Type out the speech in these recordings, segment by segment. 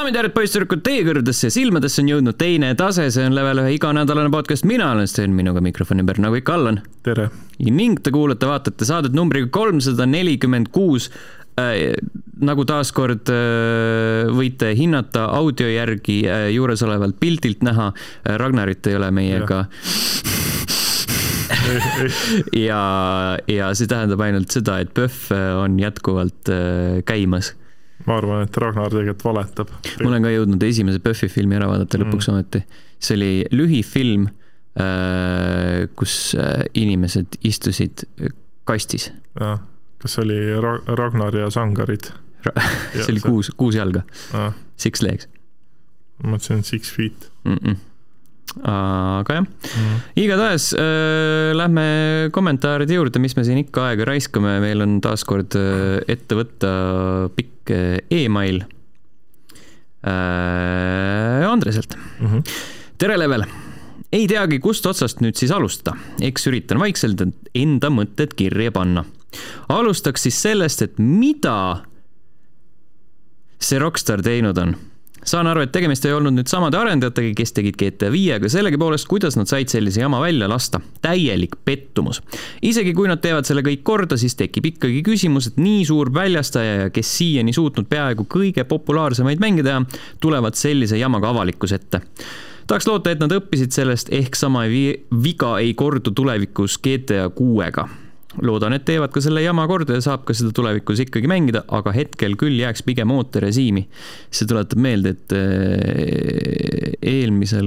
daamid ja härrad, poisssüdrukud, teie kõrgedesse silmadesse on jõudnud teine tase, see on level ühe iganädalane podcast, mina olen Sten, minuga mikrofoni ümber nagu ikka Allan. tere! ning te kuulate-vaatate saadet numbriga kolmsada nelikümmend kuus äh, nagu taaskord äh, võite hinnata audio järgi äh, juuresolevalt pildilt näha, Ragnarit ei ole meiega. ja, ja see tähendab ainult seda, et PÖFF on jätkuvalt käimas ma arvan, et Ragnar tegelikult valetab. ma olen ka jõudnud esimese PÖFFi filmi ära vaadata lõpuks mm. ometi. see oli lühifilm, äh, kus äh, inimesed istusid kastis. jah, kas oli Ra Ragnar ja Sangarid Ra? see oli see... kuus, kuus jalga. Six legs. ma mõtlesin Six feet mm. -mm aga jah mm., igatahes äh, lähme kommentaaride juurde, mis me siin ikka aega raiskame, meil on taaskord äh, ette võtta pikk äh, email äh, Andreselt mm. -hmm. tere, Level! ei teagi, kust otsast nüüd siis alustada, eks üritan vaikselt enda mõtted kirja panna. alustaks siis sellest, et mida see Rockstar teinud on saan aru, et tegemist ei olnud nüüd samade arendajatega, kes tegid GTA viie, aga sellegipoolest, kuidas nad said sellise jama välja lasta? täielik pettumus. isegi kui nad teevad selle kõik korda, siis tekib ikkagi küsimus, et nii suur väljastaja ja kes siiani suutnud peaaegu kõige populaarsemaid mänge teha, tulevad sellise jamaga avalikkuse ette tahaks loota, et nad õppisid sellest, ehk sama viga ei kordu tulevikus GTA kuuega loodan, et teevad ka selle jama korda ja saab ka seda tulevikus ikkagi mängida, aga hetkel küll jääks pigem ooterežiimi. see tuletab meelde, et äh, eelmisel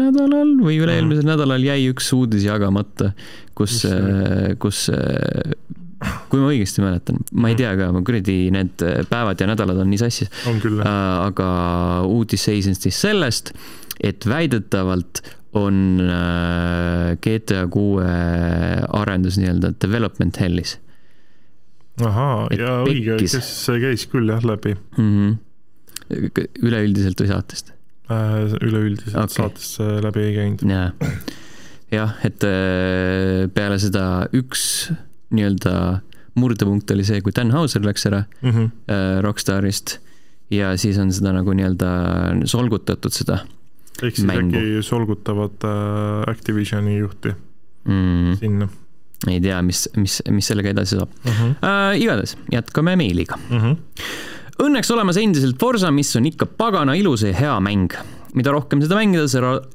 nädalal või üle-eelmisel nädalal jäi üks uudis jagamata, kus, äh, kus äh, kui ma õigesti mäletan, ma ei mhm. tea ka, ma kuradi need päevad ja nädalad on nii sassis. aga uudis seisnes siis sellest, et väidetavalt on äh, GTA kuue arendus nii-öelda development hell'is. ahaa, ja õige, kes käis küll jah läbi mm. -hmm. üleüldiselt või saatest äh,? üleüldiselt okay. saatest läbi ei käinud. jah, jah, et äh, peale seda üks nii-öelda murdepunkt oli see, kui Dan Hauser läks ära mm -hmm. Rockstarist ja siis on seda nagu nii-öelda solgutatud seda ehk siis mängu. äkki solgutavad äh, Activisioni juhti mm. sinna. ei tea, mis, mis, mis sellega edasi saab uh. -huh. Äh, igatahes jätkame meiliga uh. -huh. Õnneks olemas endiselt Forsa, mis on ikka pagana ilus ja hea mäng. mida rohkem seda mängida,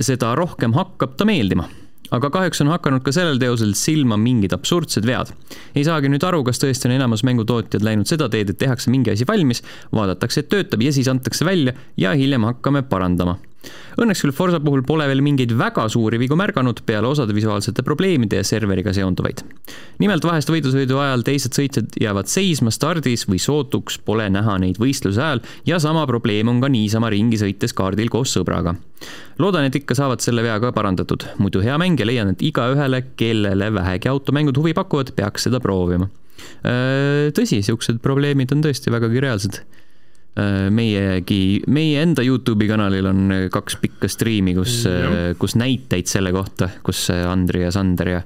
seda rohkem hakkab ta meeldima aga kahjuks on hakanud ka sellel teosel silma mingid absurdsed vead. ei saagi nüüd aru, kas tõesti on enamus mängutootjad läinud seda teed, et tehakse mingi asi valmis, vaadatakse, et töötab ja siis antakse välja ja hiljem hakkame parandama Õnneks küll Forsa puhul pole veel mingeid väga suuri vigu märganud peale osade visuaalsete probleemide ja serveriga seonduvaid. nimelt vahest võidusõidu ajal teised sõitjad jäävad seisma stardis või sootuks pole näha neid võistluse ajal ja sama probleem on ka niisama ringi sõites kaardil koos sõbraga. loodan, et ikka saavad selle vea ka parandatud, muidu hea mäng ja leian, et igaühele, kellele vähegi automängud huvi pakuvad, peaks seda proovima. Äh, tõsi, siuksed probleemid on tõesti vägagi reaalsed meiegi, meie enda Youtube'i kanalil on äh, kaks pikka striimi, kus, äh, kus näiteid selle kohta, kus Andri ja Sander ja,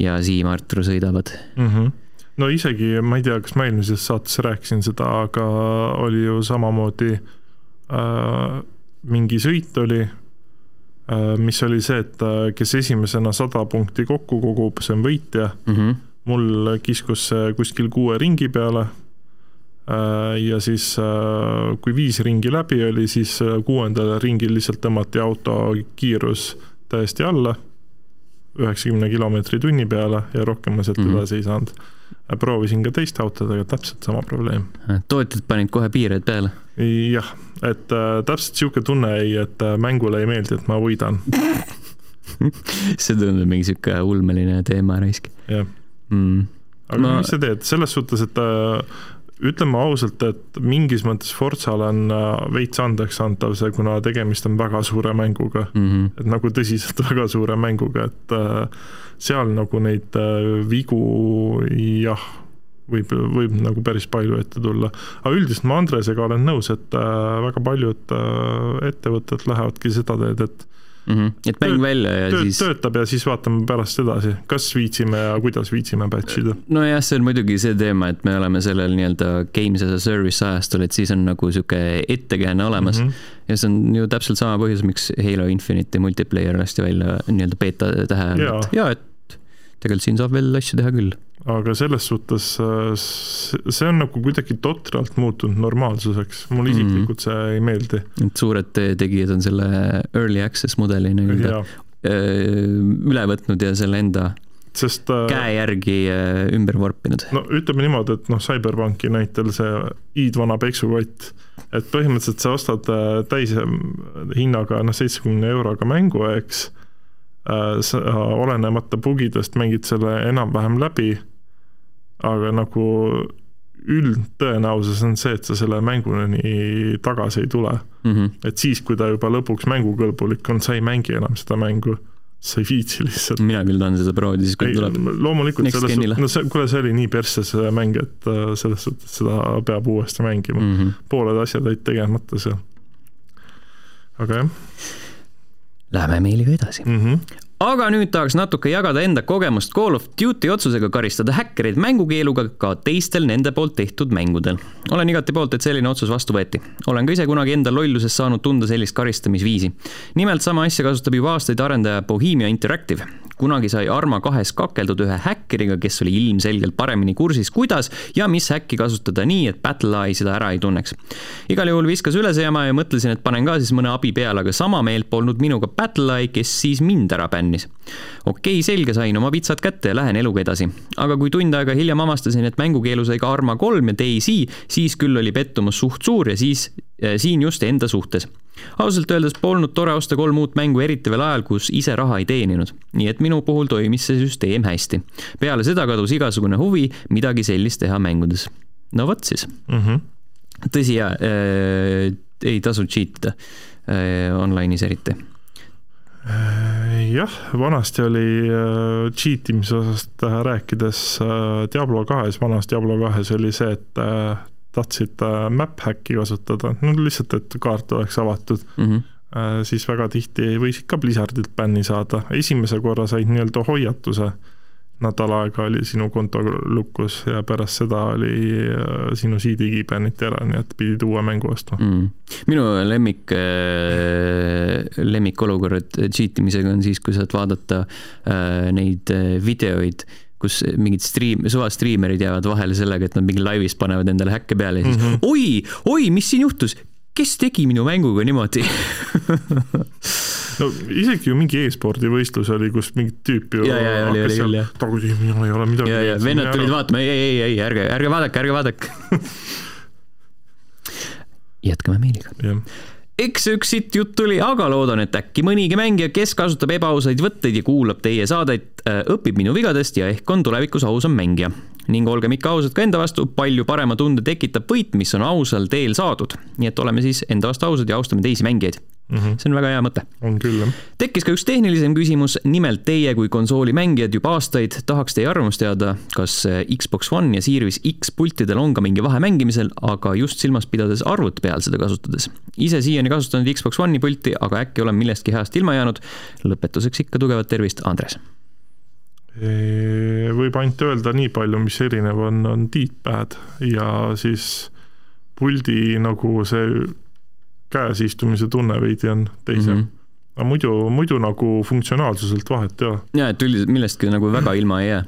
ja Siim-Artur sõidavad mm. -hmm no isegi, ma ei tea, kas ma eelmises saates rääkisin seda, aga oli ju samamoodi äh, mingi sõit oli äh,, mis oli see, et äh, kes esimesena sada punkti kokku kogub, see on võitja mm. -hmm. mul kiskus see kuskil kuue ringi peale Äh, ja siis, äh, kui viis ringi läbi oli, siis äh, kuuendal ringil lihtsalt tõmmati auto kiirus täiesti alla, üheksakümne kilomeetri tunni peale ja rohkem ma sealt mm -hmm. edasi ei saanud. proovisin ka teiste autodega, täpselt sama probleem. tootjad panid kohe piired peale? jah, et äh, täpselt niisugune tunne jäi, et mängule ei meeldi, et ma võidan see tundub mingi niisugune ulmeline teema raisk. jah mm.. aga ma... mis sa teed, selles suhtes, et äh, ütleme ausalt, et mingis mõttes Forzale on äh, veits andeks antav see, kuna tegemist on väga suure mänguga mm. -hmm. et nagu tõsiselt väga suure mänguga, et äh, seal nagu neid äh, vigu jah, võib, võib nagu päris palju ette tulla. aga üldiselt ma Andresega olen nõus, et väga paljud ettevõtted lähevadki seda teed, et mm. -hmm. et mäng Töö- välja ja tööd siis töötab ja siis vaatame pärast edasi, kas viitsime ja kuidas viitsime batch ida. nojah, see on muidugi see teema, et me oleme sellel nii-öelda games as a service ajastul, et siis on nagu sihuke ettekääne olemas mm. -hmm. ja see on ju täpselt sama põhjus, miks Halo Infinite'i multiplayer lasti välja nii-öelda beeta tähe all, et jaa, et tegelikult siin saab veel asju teha küll. Aga selles suhtes äh, see on nagu kuidagi totralt muutunud normaalsuseks, mulle Mhm. isiklikult see ei meeldi. et suured tegijad on selle early access mudeli nii-öelda öö, üle võtnud ja selle enda sest äh, käe järgi ümber vorpinud. no ütleme niimoodi, et noh, CyberPunki näitel see hiidvana peksukott, et põhimõtteliselt sa ostad äh, täise hinnaga noh, seitsmekümne euroga mängu, eks, sa olenemata bugidest mängid selle enam-vähem läbi, aga nagu üldtõenäosus on see, et sa selle mänguni tagasi ei tule. Mm -hmm. et siis, kui ta juba lõpuks mängukõlbulik on, sa ei mängi enam seda mängu, sa ei viitsi lihtsalt. mina küll tahan seda proovida siis, kui ei tuleb., loomulikult Next selles suhtes, no see, kuule, see oli nii persse see mäng, et äh, selles suhtes seda peab uuesti mängima. Mm -hmm. pooled asjad olid tegemata seal. aga jah Läheme meiliga edasi. mm, -hmm. Aga nüüd tahaks natuke jagada enda kogemust Call of Duty otsusega karistada häkkereid mängukeeluga ka teistel nende poolt tehtud mängudel. olen igati poolt, et selline otsus vastu võeti. olen ka ise kunagi enda lolluses saanud tunda sellist karistamisviisi. nimelt sama asja kasutab juba aastaid arendaja Bohemia Interactive. Kunagi sai Arma kahes kakeldud ühe häkkeriga, kes oli ilmselgelt paremini kursis, kuidas ja mis häkki kasutada nii, et BattleEye seda ära ei tunneks. igal juhul viskas üle see jama ja mõtlesin, et panen ka siis mõne abi peale, aga sama meelt polnud minuga BattleEye, kes siis mind ära bännis. okei okay,, selge, sain oma vitsad kätte ja lähen eluga edasi. aga kui tund aega hiljem avastasin, et mängukeelu sai ka Arma kolm ja DayZ, siis küll oli pettumus suht suur ja siis siin just enda suhtes ausalt öeldes polnud tore osta kolm uut mängu, eriti veel ajal, kus ise raha ei teeninud. nii et minu puhul toimis see süsteem hästi. peale seda kadus igasugune huvi midagi sellist teha mängudes. no vot siis. Mm -hmm. tõsi ja äh, ei tasu cheat ida äh, online'is eriti. jah, vanasti oli äh, cheat imise osast äh, rääkides äh, Diablo kahes, vanas Diablo kahes oli see, et äh, tahtsid äh, map hack'i kasutada, no lihtsalt, et kaart oleks avatud Mm -hmm. siis väga tihti võisid ka Blizzardilt bänni saada, esimese korra said nii-öelda hoiatuse, nädal aega oli sinu konto lukus ja pärast seda oli äh, sinu CD-gi bänniti ära, nii et pidid uue mängu ostma. mm.. minu lemmik, lemmikolukorrad cheat imisega on siis, kui saad vaadata neid videoid, kus mingid striim, suvastriimerid jäävad vahele sellega, et nad mingi laivis panevad endale häkke peale ja siis mm. -hmm. oi, oi, mis siin juhtus, kes tegi minu mänguga niimoodi no isegi ju mingi e-spordi võistlus oli, kus mingi tüüp ju küll, jah. tagurpidi, mina ei ole midagi ja, ja vennad tulid vaatama, ei, ei, ei, ärge, ärge vaadake, ärge vaadake. jätkame meiliga. eks üks sitt jutt tuli, aga loodan, et äkki mõnigi mängija, kes kasutab ebaausaid võtteid ja kuulab teie saadet, õpib minu vigadest ja ehk on tulevikus ausam mängija. ning olgem ikka ausad ka enda vastu, palju parema tunde tekitab võit, mis on ausal teel saadud. nii et oleme siis enda vastu ausad ja austame teisi mängijaid. see on väga hea mõte on küll jah. tekkis ka üks tehnilisem küsimus, nimelt teie kui konsoolimängijad juba aastaid tahaks teie arvamust teada, kas äh, Xbox One ja Series X pultidel on ka mingi vahe mängimisel, aga just silmas pidades arvuti peal seda kasutades. ise siiani kasutanud Xbox One'i pulti, aga äkki olen millestki heast ilma jäänud. lõpetuseks ikka tugevat tervist, Andres. Võib ainult öelda nii palju, mis erinev on, on D-pad ja siis puldi nagu see käes istumise tunne veidi on teisem mm. -hmm. aga muidu, muidu nagu funktsionaalsuselt vahet ei ole. ja et üldiselt millestki nagu väga ilma ei jää.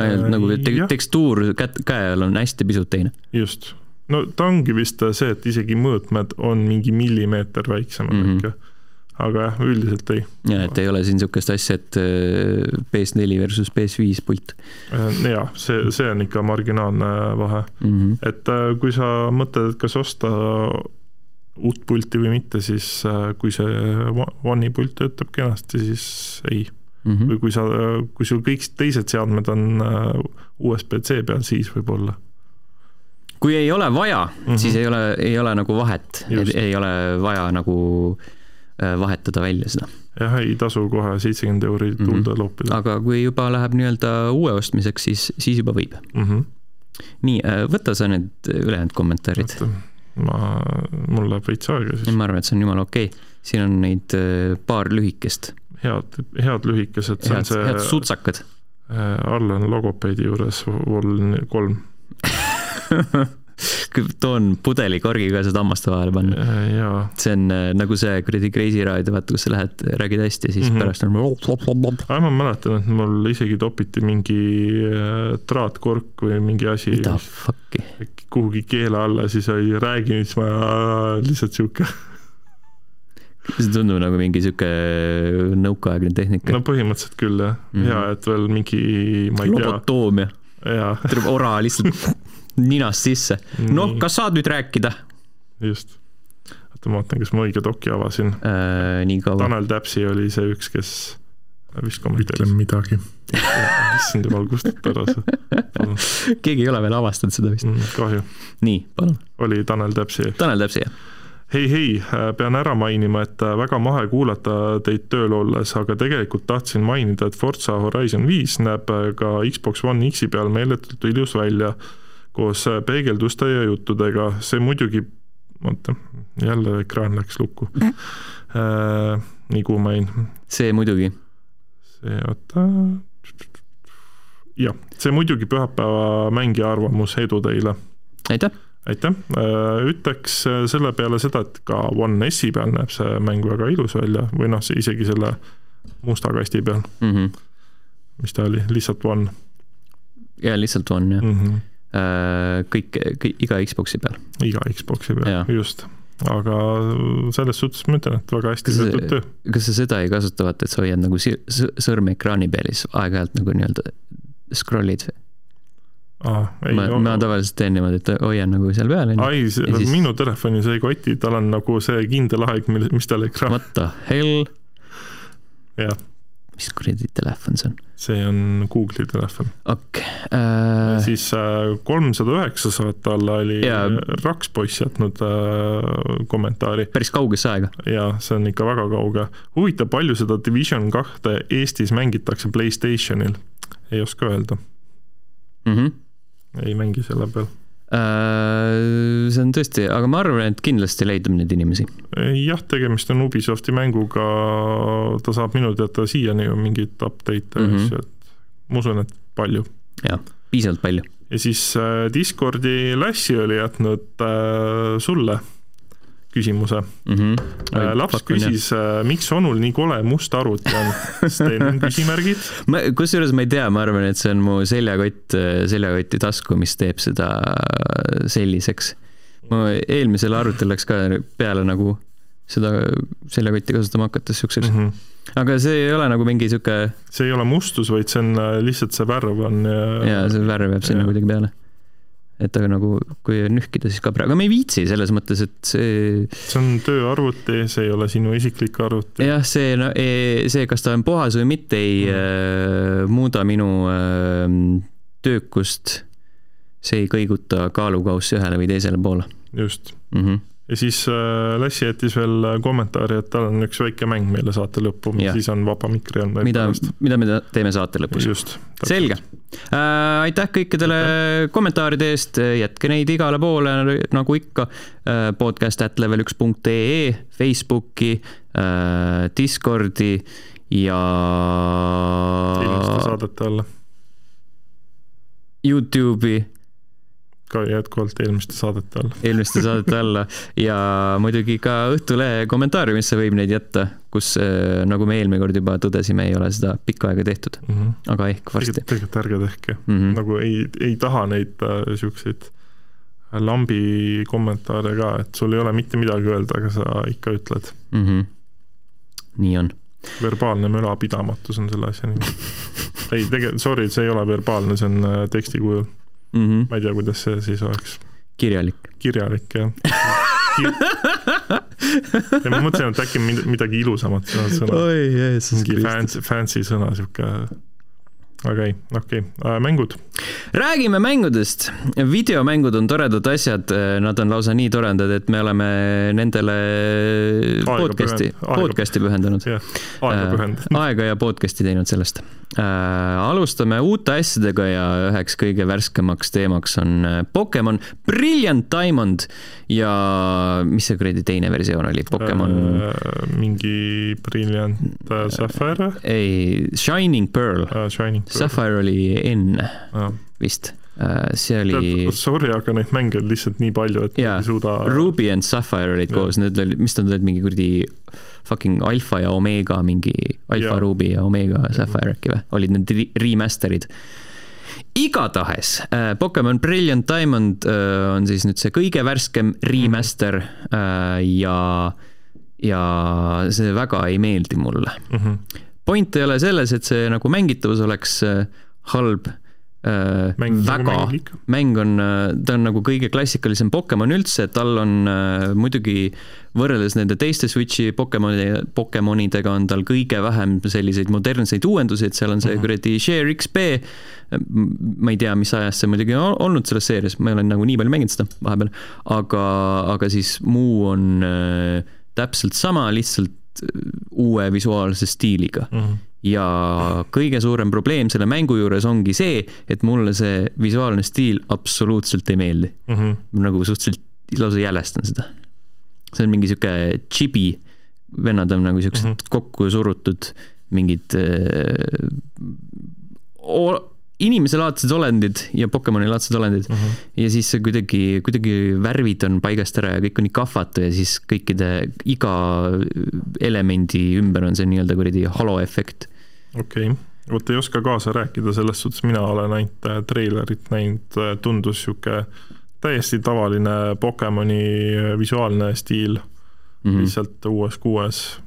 Äh, nagu te jah. tekstuur kätt, käe all on hästi pisut teine. just, no ta ongi vist see, et isegi mõõtmed on mingi millimeeter väiksemad mm. -hmm. ikka. Aga jah, üldiselt ei. ja et ei ole siin niisugust asja, et äh, PS4 versus PS5 pult jah, see, see on ikka marginaalne vahe, mm. -hmm. et äh, kui sa mõtled, et kas osta uut pulti või mitte, siis äh, kui see One'i pult töötab kenasti, siis ei. Mm -hmm. või kui sa, kui sul kõik teised seadmed on äh, USB-C peal, siis võib-olla. kui ei ole vaja mm. -hmm. siis ei ole, ei ole nagu vahet, ei ole vaja nagu äh, vahetada välja seda. jah, ei tasu kohe seitsekümmend euri Mhm. tulda mm -hmm. loopida aga kui juba läheb nii-öelda uue ostmiseks, siis, siis juba võib. mm. -hmm. nii, võta sa need ülejäänud kommentaarid. ma, mul läheb veits aega siis. ma arvan, et see on jumala okei okay.. siin on neid äh, paar lühikest, head, head lühikesed, see head, head see, sutsakad. all on logopeedi juures vol kolm. toon pudelikorgi ka seda hammaste vahele panna. jaa, see on äh, nagu see kuradi Kreisi raadio, vaata, kus sa lähed, räägid hästi ja siis mm. -hmm. pärast on. aga ma mäletan, et mul isegi topiti mingi äh, traatkork või mingi asi mida fuck'i. kuhugi keele alla, siis oli räägi, siis ma lihtsalt sihuke, see tundub nagu mingi sihuke nõukaaegne tehnika no põhimõtteliselt küll jah mm. -hmm. hea, et veel mingi, ma ei tea, lobotoomia, jaa, tuleb ora lihtsalt ninast sisse. noh, kas saad nüüd rääkida just. oota, ma vaatan, kas ma õige doki avasin. äh,? nii kaua. Tanel Täpsi oli see üks, kes vist kommenteeris ütlen. midagi. issand jumal, kustuta ära see. keegi ei ole veel avastanud seda vist. kahju, nii, palun. oli Tanel Täpsi. Tanel Täpsi, jah. hei, hei, pean ära mainima, et väga mahe kuulata teid tööl olles, aga tegelikult tahtsin mainida, et Forza Horizon viis näeb ka Xbox One X-i peal meeletult ilus välja koos peegelduste ja juttudega, see muidugi, oota, jälle ekraan läks lukku äh,. nii kui ma jäin, see muidugi. see, oota, jah, see muidugi pühapäeva mängija arvamus, edu teile aitäh. aitäh, ütleks selle peale seda, et ka One S-i peal näeb see mäng väga ilus välja või noh, see isegi selle musta kasti peal, mm. -hmm. mis ta oli, lihtsalt One ja lihtsalt on jah mm. -hmm. äh,. kõik, kõik, iga Xbox'i peal. iga Xbox'i peal just. aga selles suhtes ma ütlen, et väga hästi tehtud töö. kas sa seda ei kasuta, vaata, et sa hoiad nagu sõrme ekraani peal ja siis aeg-ajalt nagu nii-öelda scroll'id? Ah, ei, ma, ma tavaliselt teen niimoodi, et hoian nagu seal peal, ai, siis- minu telefonis ei koti, tal on nagu see kindel aeg, mil, mis tal ekraan, What the hell? jah, mis kuradi telefon see on? see on Google'i telefon okei äh,, siis kolmsada üheksa saate alla oli Jaa. Rakspoiss jätnud äh, kommentaari päris kaugesse aega. ja see on ikka väga kauge. huvitav, palju seda Division kahte Eestis mängitakse Playstationil? ei oska öelda, Mm -hmm. ei mängi selle peal. Äh, see on tõesti, aga ma arvan, et kindlasti leidub neid inimesi. jah, tegemist on Ubisofti mänguga, ta saab minu teada siiani ju mingeid update'e Mhm. asju, et ma usun, et palju. jah, piisavalt palju. ja siis äh, Discordi Lassi oli jätnud äh, sulle küsimuse mm. -hmm. äh,. laps küsis, miks onul nii kole must arvuti on, siis teen küsimärgid. ma, kusjuures ma ei tea, ma arvan, et see on mu seljakott, seljakoti tasku, mis teeb seda selliseks. mu eelmisel arvutil läks ka peale nagu seda seljakotti kasutama hakates siukseks, Mhm. aga see ei ole nagu mingi sihuke see ei ole mustus, vaid see on äh, lihtsalt see värv on ja, ja see värv jääb sinna Jaa. kuidagi peale. Et aga nagu, kui nühkida, siis ka praegu, aga me ei viitsi selles mõttes, et see see on tööarvuti, see ei ole sinu isiklik arvuti. jah, see, see, kas ta on puhas või mitte, ei Mm. äh, muuda minu äh, töökust. see ei kõiguta kaalukaussi ühele või teisele poole just. mm. -hmm. Ja siis äh, Lassi jättis veel kommentaari, et tal on üks väike mäng meile saate lõppu, siis on vaba mikri on. mida, mida me teeme saate lõpus. just. selge äh,. aitäh kõikidele kommentaaride eest, jätke neid igale poole nagu ikka äh,. podcast at level üks punkt ee, Facebooki äh,, Discordi ja eelmiste saadete alla, Youtube'i ka jätkuvalt eelmiste saadete alla. eelmiste saadete alla ja muidugi ka Õhtulehe kommentaariumisse võib neid jätta, kus äh, nagu me eelmine kord juba tõdesime, ei ole seda pikka aega tehtud, aga ehk varsti tegelikult, ärge tehke, mm. -hmm. nagu ei, ei taha neid äh, siukseid lambi kommentaare ka, et sul ei ole mitte midagi öelda, aga sa ikka ütled. Mm -hmm. nii on. verbaalne mölapidamatus on selle asja nimi. ei, tegelikult, sorry, see ei ole verbaalne, see on äh, teksti kujul. Mm -hmm. ma ei tea, kuidas see siis oleks. kirjalik. kirjalik jah ja ma mõtlesin, et äkki mid- midagi ilusamat sõna, oi Jeesus mingi fancy, fancy sõna, sihuke okei okay,, okei okay., mängud? räägime mängudest. videomängud on toredad asjad, nad on lausa nii toredad, et me oleme nendele aega podcast'i, podcast'i pühendanud. aega pühendanud. aega ja podcast'i teinud sellest äh,. alustame uute asjadega ja üheks kõige värskemaks teemaks on Pokemon Brilliant Diamond ja mis see kuradi teine versioon oli, Pokemon äh,? mingi Brilliant äh, Sapphire? ei, Shining Pearl uh,. Shining. Sapphire oli enne uh. vist uh,, see oli. Sorry, aga neid mänge on lihtsalt nii palju, et yeah. ei suuda. Ruby and Sapphire olid yeah. koos, need olid, mis nad olid, mingi kuradi fucking Alpha ja Omega mingi, Alpha yeah. Ruby ja Omega Sapphire äkki või, olid need remaster'id igatahes äh, Pokemon Brilliant Diamond äh, on siis nüüd see kõige värskem remaster äh, ja, ja see väga ei meeldi mulle mm. -hmm. Point ei ole selles, et see nagu mängitavus oleks äh, halb äh,. mäng väga, mäng on, äh, ta on nagu kõige klassikalisem Pokemon üldse, tal on äh, muidugi võrreldes nende teiste Switchi Pokemoni, Pokemonidega on tal kõige vähem selliseid modernseid uuendusi, et seal on see mhm. -huh. kuradi Share XP. ma ei tea, mis ajast see muidugi on olnud selles seerias, ma olen nagu nii palju mänginud seda vahepeal, aga, aga siis muu on äh, täpselt sama, lihtsalt uue visuaalse stiiliga. Mhm. -huh ja kõige suurem probleem selle mängu juures ongi see, et mulle see visuaalne stiil absoluutselt ei meeldi mm. -hmm. nagu suhteliselt lausa jälestan seda see on mingi sihuke chibi, vennad on nagu siuksed mm -hmm. kokku surutud mingid äh, inimeselaadsed olendid ja Pokemoni laadsed olendid mm. -hmm. ja siis see kuidagi, kuidagi värvid on paigast ära ja kõik on nii kahvatu ja siis kõikide, iga elemendi ümber on see nii-öelda kuradi haloefekt. okei okay., vot ei oska kaasa rääkida, selles suhtes mina olen ainult äh, treilerit näinud, äh, tundus sihuke täiesti tavaline Pokemoni visuaalne stiil mm, -hmm. lihtsalt uues kuues.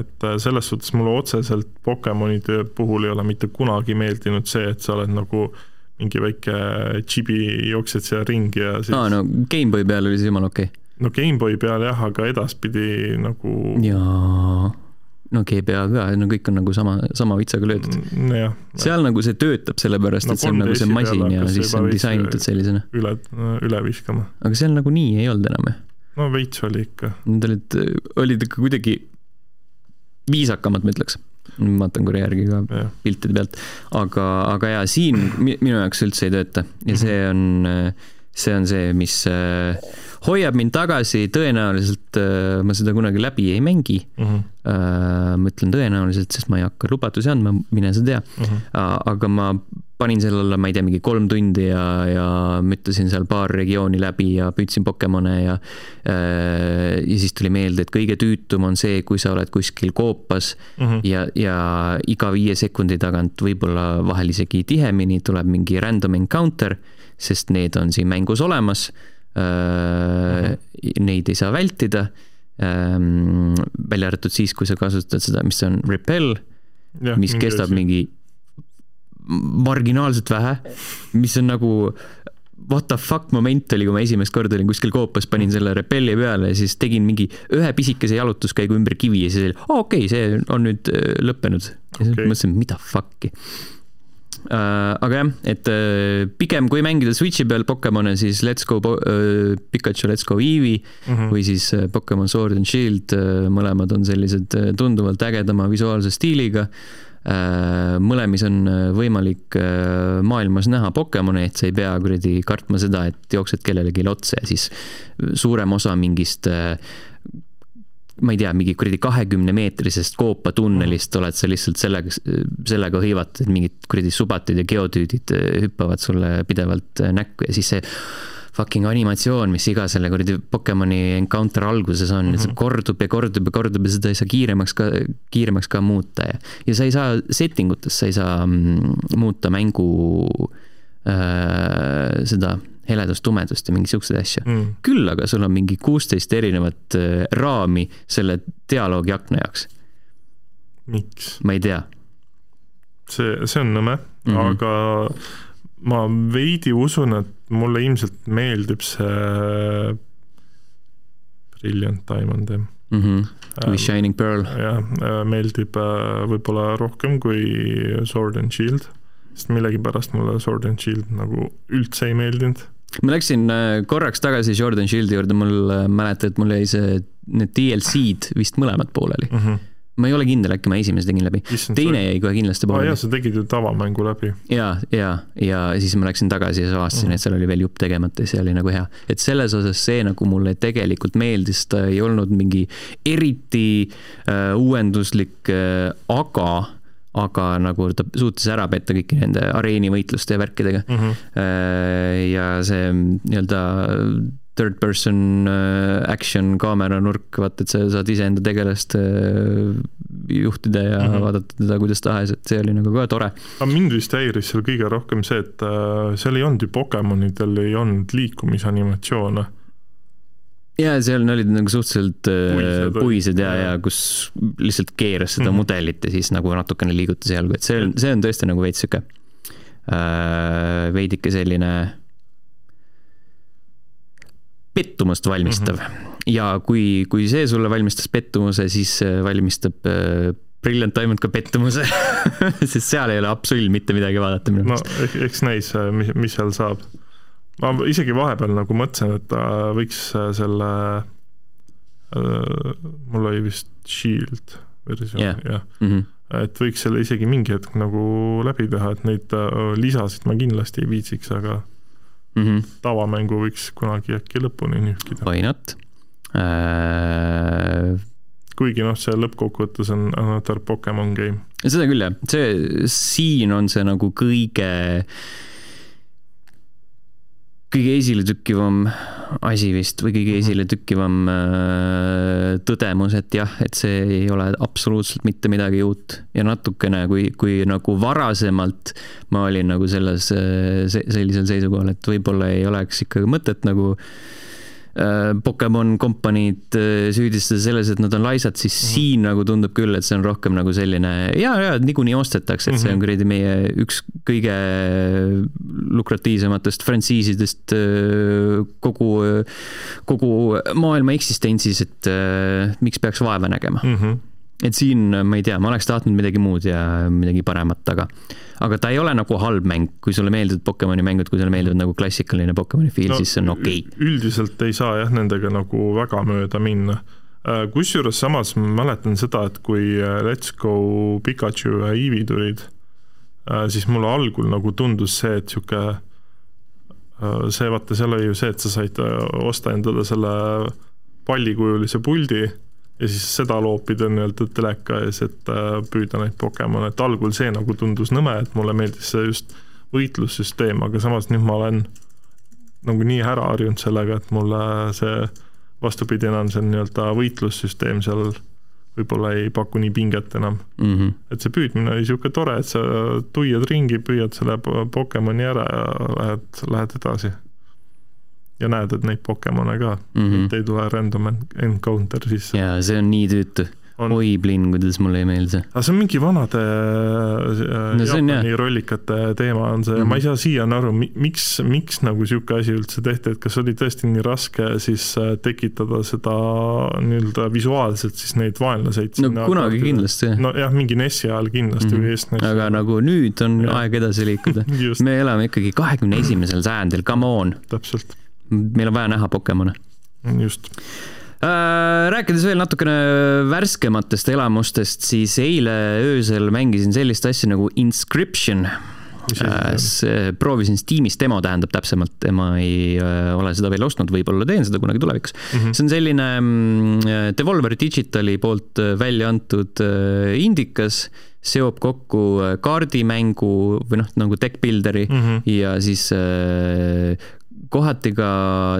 Et äh, selles suhtes mulle otseselt Pokemonide puhul ei ole mitte kunagi meeldinud see, et sa oled nagu mingi väike džibi, jooksed seal ringi ja siis aa, no GameBoy peal oli see jumala okei okay.. no GameBoy peal jah, aga edaspidi nagu jaa no GBA ka, no kõik on nagu sama, sama vitsaga löödud mm,. seal nagu see töötab, sellepärast no, et see on nagu see masin ja siis see on disainitud sellisena. üle, üle viskama. aga seal nagu nii ei olnud enam ju. no veits oli ikka. Nad olid, olid ikka kuidagi viisakamad, ma ütleks. vaatan korra järgi ka ja. piltide pealt, aga, aga jaa, siin minu jaoks üldse ei tööta ja see on, see on see, mis äh, hoiab mind tagasi, tõenäoliselt äh, ma seda kunagi läbi ei mängi. -huh. Äh, ma ütlen tõenäoliselt, sest ma ei hakka lubadusi andma, mine sa tea uh. -huh. aga ma panin selle alla, ma ei tea, mingi kolm tundi ja, ja müttasin seal paar regiooni läbi ja püüdsin Pokemone ja äh, ja siis tuli meelde, et kõige tüütum on see, kui sa oled kuskil koopas uh -huh. ja, ja iga viie sekundi tagant, võib-olla vahel isegi tihemini tuleb mingi random encounter, sest need on siin mängus olemas. Neid ei saa vältida. Ähm, välja arvatud siis, kui sa kasutad seda, mis on repel, mis kestab asi. mingi marginaalselt vähe, mis on nagu what the fuck moment oli, kui ma esimest korda olin kuskil koopas, panin selle repelli peale ja siis tegin mingi ühe pisikese jalutuskäigu ümber kivi ja siis oli, okei okay,, see on nüüd äh, lõppenud. ja siis okay. mõtlesin, mida fuck'i Äh, aga jah, et äh, pigem kui mängida Switchi peal Pokemone, siis Let's Go äh, Pikachu, Let's Go Eevee mm -hmm. või siis Pokemon Sword and Shield, mõlemad on sellised tunduvalt ägedama visuaalse stiiliga mõlemis on võimalik maailmas näha Pokemone, et sa ei pea kuradi kartma seda, et jooksed kellelegi otsa ja siis suurem osa mingist ma ei tea, mingi kuradi kahekümne meetrisest koopatunnelist oled sa lihtsalt sellega, sellega hõivatud, et mingid kuradi subatid ja geotüüdid äh, hüppavad sulle pidevalt äh, näkku ja siis see fucking animatsioon, mis iga selle kuradi Pokemoni encounter alguses on mm, -hmm. see kordub ja kordub ja kordub ja seda ei saa kiiremaks ka, kiiremaks ka muuta ja, ja sa ei saa setting utes, sa ei saa mm, muuta mängu äh, seda heledust, tumedust ja mingi siukseid asju mm.. küll aga sul on mingi kuusteist erinevat äh, raami selle dialoogi akna jaoks. miks? ma ei tea. see, see on nõme mm, -hmm. aga ma veidi usun, et mulle ilmselt meeldib see Brilliant Diamond jah mm. -hmm. või Shining Pearl. jah, äh, meeldib äh, võib-olla rohkem kui Sword and Shield sest millegipärast mulle Sword and Shield nagu üldse ei meeldinud ma läksin äh, korraks tagasi Jordan Shieldi juurde, mul äh, mäletan, et mul jäi see, need DLC-d vist mõlemad pooleli mm. -hmm. ma ei ole kindel, äkki ma esimese tegin läbi. teine jäi kohe kindlasti pooleli oh,. sa tegid ju tavamängu läbi. ja, ja, ja siis ma läksin tagasi ja avastasin mm, -hmm. et seal oli veel jupp tegemata ja see oli nagu hea. et selles osas see nagu mulle tegelikult meeldis, ta ei olnud mingi eriti äh, uuenduslik äh,, aga aga nagu ta suutis ära petta kõiki nende areenivõitluste ja värkidega mm. -hmm. ja see nii-öelda third person äh, action kaamera nurk, vaata, et sa saad iseenda tegelast äh, juhtida ja mm -hmm. vaadata teda kuidas tahes, et see oli nagu ka tore. aga mind vist häiris seal kõige rohkem see, et seal ei olnud ju Pokemonidel ei olnud liikumisanimatsioone ja seal olid nagu suhteliselt äh, puised, puised ja, ja kus lihtsalt keeras seda mm -hmm. mudelit ja siis nagu natukene liigutas jalgu, et see on, see on tõesti nagu veits sihuke äh, veidike selline pettumust valmistav mm. -hmm. ja kui, kui see sulle valmistas pettumuse, siis valmistab äh, Brilliant Diamond ka pettumuse sest seal ei ole absoluutselt mitte midagi vaadata minu meelest. no eks näis, mis, mis seal saab ma isegi vahepeal nagu mõtlesin, et ta võiks äh, selle äh,, mul oli vist Shield versioon yeah., jah mm. -hmm. et võiks selle isegi mingi hetk nagu läbi teha, et neid äh, lisasid ma kindlasti ei viitsiks, aga mm -hmm. tavamängu võiks kunagi äkki lõpuni nühkida. Why not äh...? kuigi noh, see lõppkokkuvõttes on another Pokemon game. seda küll jah, see, siin on see nagu kõige äh, kõige esiletükkivam asi vist või kõige mhm. esiletükkivam äh, tõdemus, et jah, et see ei ole absoluutselt mitte midagi uut ja natukene, kui, kui nagu varasemalt ma olin nagu selles, äh, sellisel seisukohal, et võib-olla ei oleks ikkagi mõtet nagu äh, Äh, Pokemon kompaniid äh, süüdistada selles, et nad on laisad, siis mm -hmm. siin nagu tundub küll, et see on rohkem nagu selline ja, ja niikuinii ostetakse, et see on mhm. kuradi meie üks kõige lukratiivsematest frantsiisidest äh, kogu, kogu maailma eksistentsis, et miks peaks vaeva nägema mm. -hmm et siin ma ei tea, ma oleks tahtnud midagi muud ja midagi paremat, aga, aga ta ei ole nagu halb mäng, kui sulle meeldivad Pokemoni mängud, kui sulle meeldib nagu klassikaline Pokemoni feel no,, siis see on okei okay.. üldiselt ei saa jah, nendega nagu väga mööda minna. Äh, kusjuures samas ma mäletan seda, et kui äh, Let's Go Pikachu ja Eevee tulid, äh, siis mulle algul nagu tundus see, et sihuke see vaata, seal oli ju see, et sa said osta endale selle pallikujulise puldi ja siis seda loopida nii-öelda teleka ees, et äh, püüda neid Pokemone, et algul see nagu tundus nõme, et mulle meeldis see just võitlussüsteem, aga samas nüüd ma olen nagu nii ära harjunud sellega, et mulle see vastupidi enam see nii-öelda võitlussüsteem seal võib-olla ei paku nii pinget enam mm. -hmm. et see püüdmine oli niisugune tore, et sa tuiad ringi, püüad selle Pokemoni ära ja lähed, lähed edasi ja näed, et neid Pokemone ka mm, -hmm. et ei tule random encounter sisse. jaa, see on nii tüütu. oi, Blin, kuidas mulle ei meeldi see. aga see on mingi vanade äh, no, Jaapani rollikate teema on see mm, -hmm. ma ei saa siiani aru, miks, miks nagu niisugune asi üldse tehti, et kas oli tõesti nii raske siis äh, tekitada seda nii-öelda visuaalselt siis neid vaenlaseid no kunagi kaartida. kindlasti. nojah, mingi NES-i ajal kindlasti mm -hmm. või SNES-i. aga nagu nüüd on ja. aeg edasi liikuda me elame ikkagi kahekümne esimesel sajandil, come on. täpselt meil on vaja näha Pokemone. just äh, rääkides veel natukene värskematest elamustest, siis eile öösel mängisin sellist asja nagu Inscription. Äh, proovisin Steamis demo, tähendab täpsemalt, ma ei äh, ole seda veel ostnud, võib-olla teen seda kunagi tulevikus mm. -hmm. see on selline mm, Devolver Digitali poolt välja antud indikas, seob kokku kaardimängu või noh, nagu deck builder'i mm -hmm. ja siis kohati ka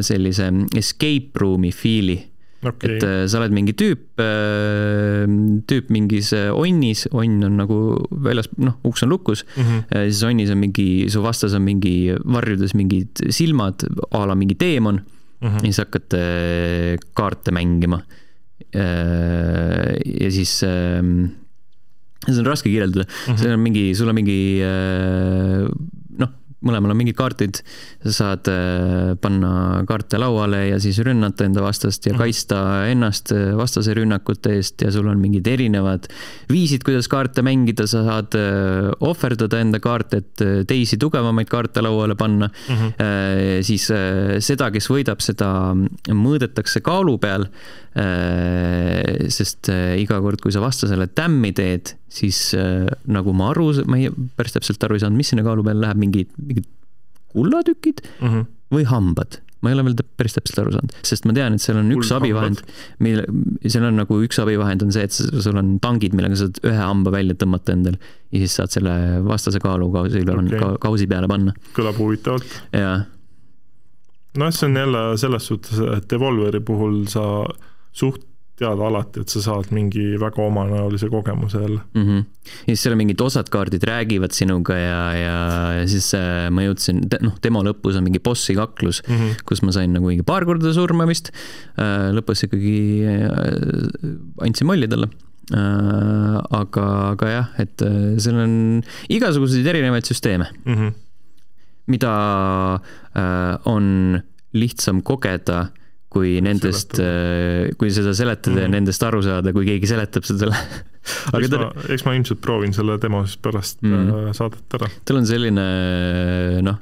sellise escape room'i feel'i okay.. et äh, sa oled mingi tüüp, äh, tüüp mingis äh, onnis, onn on nagu väljas, noh, uks on lukus mm, -hmm. siis onnis on mingi, su vastas on mingi varjudes mingid silmad a la mingi teemon mm. -hmm. ja siis hakkad kaarte mängima. ja siis ähm, seda on raske kirjeldada mm, -hmm. see on mingi, sul on mingi mõlemal on mingid kaardid, sa saad äh, panna kaarte lauale ja siis rünnata enda vastast ja Mhm. kaitsta ennast äh, vastase rünnakute eest ja sul on mingid erinevad viisid, kuidas kaarte mängida, sa saad äh, ohverdada enda kaarte, et teisi tugevamaid kaarte lauale panna mm. -hmm. siis seda, kes võidab, seda mõõdetakse kaalu peal. sest iga kord, kui sa vastasele tämmi teed, siis äh, nagu ma aru, ma ei, päris täpselt aru ei saanud, mis sinna kaalu peale läheb, mingid, mingid kullatükid Mm -hmm. või hambad ma ei ole veel päris täpselt aru saanud, sest ma tean, et seal on üks abivahend, mille, seal on nagu üks abivahend on see, et sul on tangid, millega saad ühe hamba välja tõmmata endal ja siis saad selle vastase kaalu kausi, Okei. okay. kausi peale panna kõlab huvitavalt. ja noh, see on jälle selles suhtes, et Evolveri puhul sa suht tead alati, et sa saad mingi väga omanäolise kogemuse jälle mm. -hmm. ja siis seal on mingid osad kaardid räägivad sinuga ja, ja, siis äh, ma jõudsin, noh, demo lõpus on mingi bossi kaklus mm. -hmm. kus ma sain nagu mingi paar korda surma vist. lõpus ikkagi äh, andsin molli talle. aga, aga jah, et äh, seal on igasuguseid erinevaid süsteeme, Mm -hmm. mida äh, on lihtsam kogeda kui nendest, kui seda seletada mm. ja Mhm. nendest aru saada, kui keegi seletab seda aga eks ta, ma, eks ma ilmselt proovin selle demo siis pärast Mm. mm. saadet ära. tal on selline noh,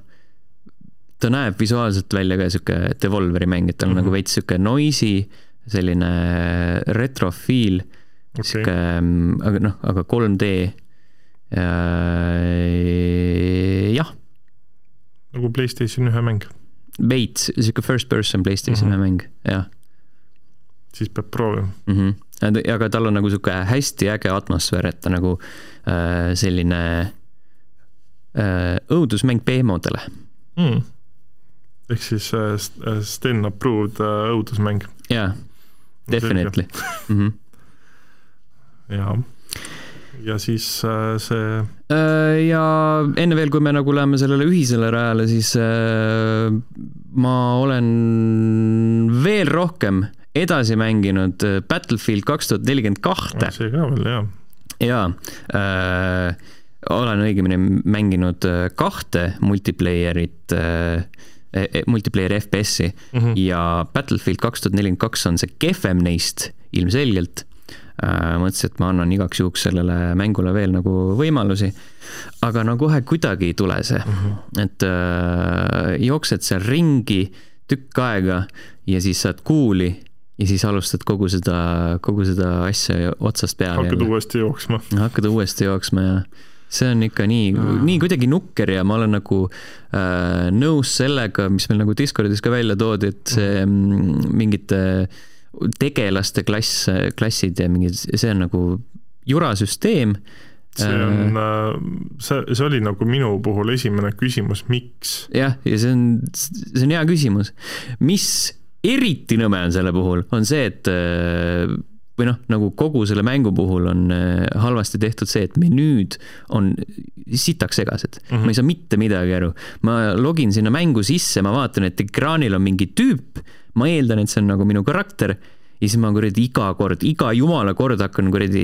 ta näeb visuaalselt välja ka sihuke Devolveri mäng, et tal on mm -hmm. Mhm. nagu veits sihuke noisy, selline retro feel okay., sihuke, aga noh, aga 3D. jah, nagu Playstation ühe mäng, veits sihuke first person Playstationi mm Mhm. -hmm. mäng, jah siis peab proovima mm. -hmm. aga tal on nagu sihuke hästi äge atmosfäär, et ta nagu äh, selline äh, õudusmäng BMO-dele mm.. ehk siis äh, äh, Sten approved äh, õudusmäng. jaa, definitely. -hmm. jaa, ja siis äh, see Äh, ja enne veel, kui me nagu läheme sellele ühisele rajale, siis äh, ma olen veel rohkem edasi mänginud Battlefield kaks tuhat nelikümmend kahte see ka veel, jaa. ja äh, olen õigemini mänginud kahte multiplayer'it äh, eh, multiplayer FPS-i mm -hmm. ja Battlefield kaks tuhat nelikümmend kaks on see kehvem neist ilmselgelt. Mõtlesin, et ma annan igaks juhuks sellele mängule veel nagu võimalusi. aga no kohe kuidagi ei tule see mm, -hmm. et äh, jooksed seal ringi tükk aega ja siis saad kuuli ja siis alustad kogu seda, kogu seda asja otsast peale. hakkad jälle. uuesti jooksma. hakkad uuesti jooksma ja see on ikka nii mm., nii kuidagi nukker ja ma olen nagu äh, nõus sellega, mis meil nagu Discordis ka välja toodi, et see mm, mingite tegelaste klass, klassid ja mingid, see on nagu jurasüsteem. see on, see, see oli nagu minu puhul esimene küsimus, miks? jah, ja see on, see on hea küsimus. mis eriti nõme on selle puhul, on see, et või noh, nagu kogu selle mängu puhul on halvasti tehtud see, et menüüd on sitaks segased mm. -hmm. ma ei saa mitte midagi aru. ma login sinna mängu sisse, ma vaatan, et ekraanil on mingi tüüp, ma eeldan, et see on nagu minu karakter ja siis ma kuradi iga kord, iga jumala kord hakkan kuradi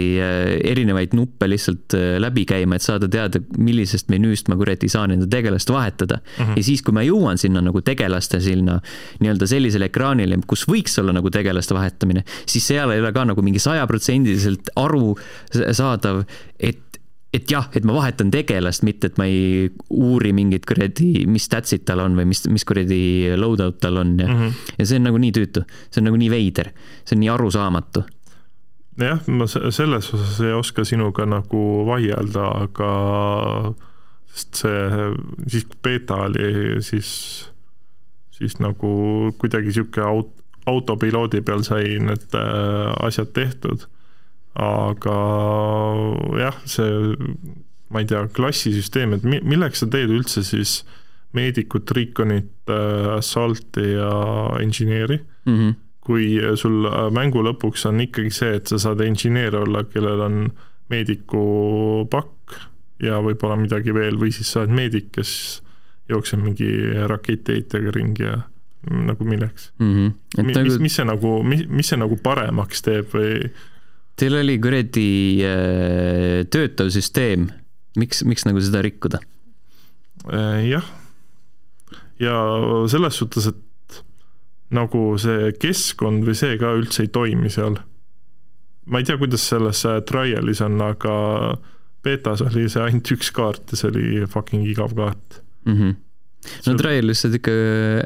erinevaid nuppe lihtsalt läbi käima, et saada teada, millisest menüüst ma kuradi saan enda tegelast vahetada mm. -hmm. ja siis, kui ma jõuan sinna nagu tegelaste sinna nii-öelda sellisele ekraanile, kus võiks olla nagu tegelaste vahetamine, siis seal ei ole ka nagu mingi sajaprotsendiliselt aru saadav, et et jah, et ma vahetan tegelast, mitte et ma ei uuri mingit kuradi, mis statsid tal on või mis, mis kuradi loadout tal on ja mm, -hmm. ja see on nagu nii tüütu, see on nagu nii veider, see on nii arusaamatu. jah, ma selles osas ei oska sinuga nagu vaielda, aga sest see, siis kui beeta oli, siis, siis nagu kuidagi sihuke aut-, autopiloodi peal sai need äh, asjad tehtud aga jah, see, ma ei tea, klassisüsteem, et mi-, milleks sa teed üldse siis meedikut, Reconit, Assaulti ja Engineeri mm. -hmm. kui sul mängu lõpuks on ikkagi see, et sa saad engineer olla, kellel on meediku pakk ja võib-olla midagi veel, või siis sa oled meedik, kes jookseb mingi raketiheitjaga ringi ja nagu milleks mm. -hmm. Et mis nagu..., mis see nagu, mis, mis see nagu paremaks teeb või Teil oli kuradi äh, töötav süsteem, miks, miks nagu seda rikkuda? jah, ja selles suhtes, et nagu see keskkond või see ka üldse ei toimi seal. ma ei tea, kuidas selles äh, trial'is on, aga betas oli see ainult üks kaart ja see oli fucking igav kaart mm. -hmm no trial'is saad ikka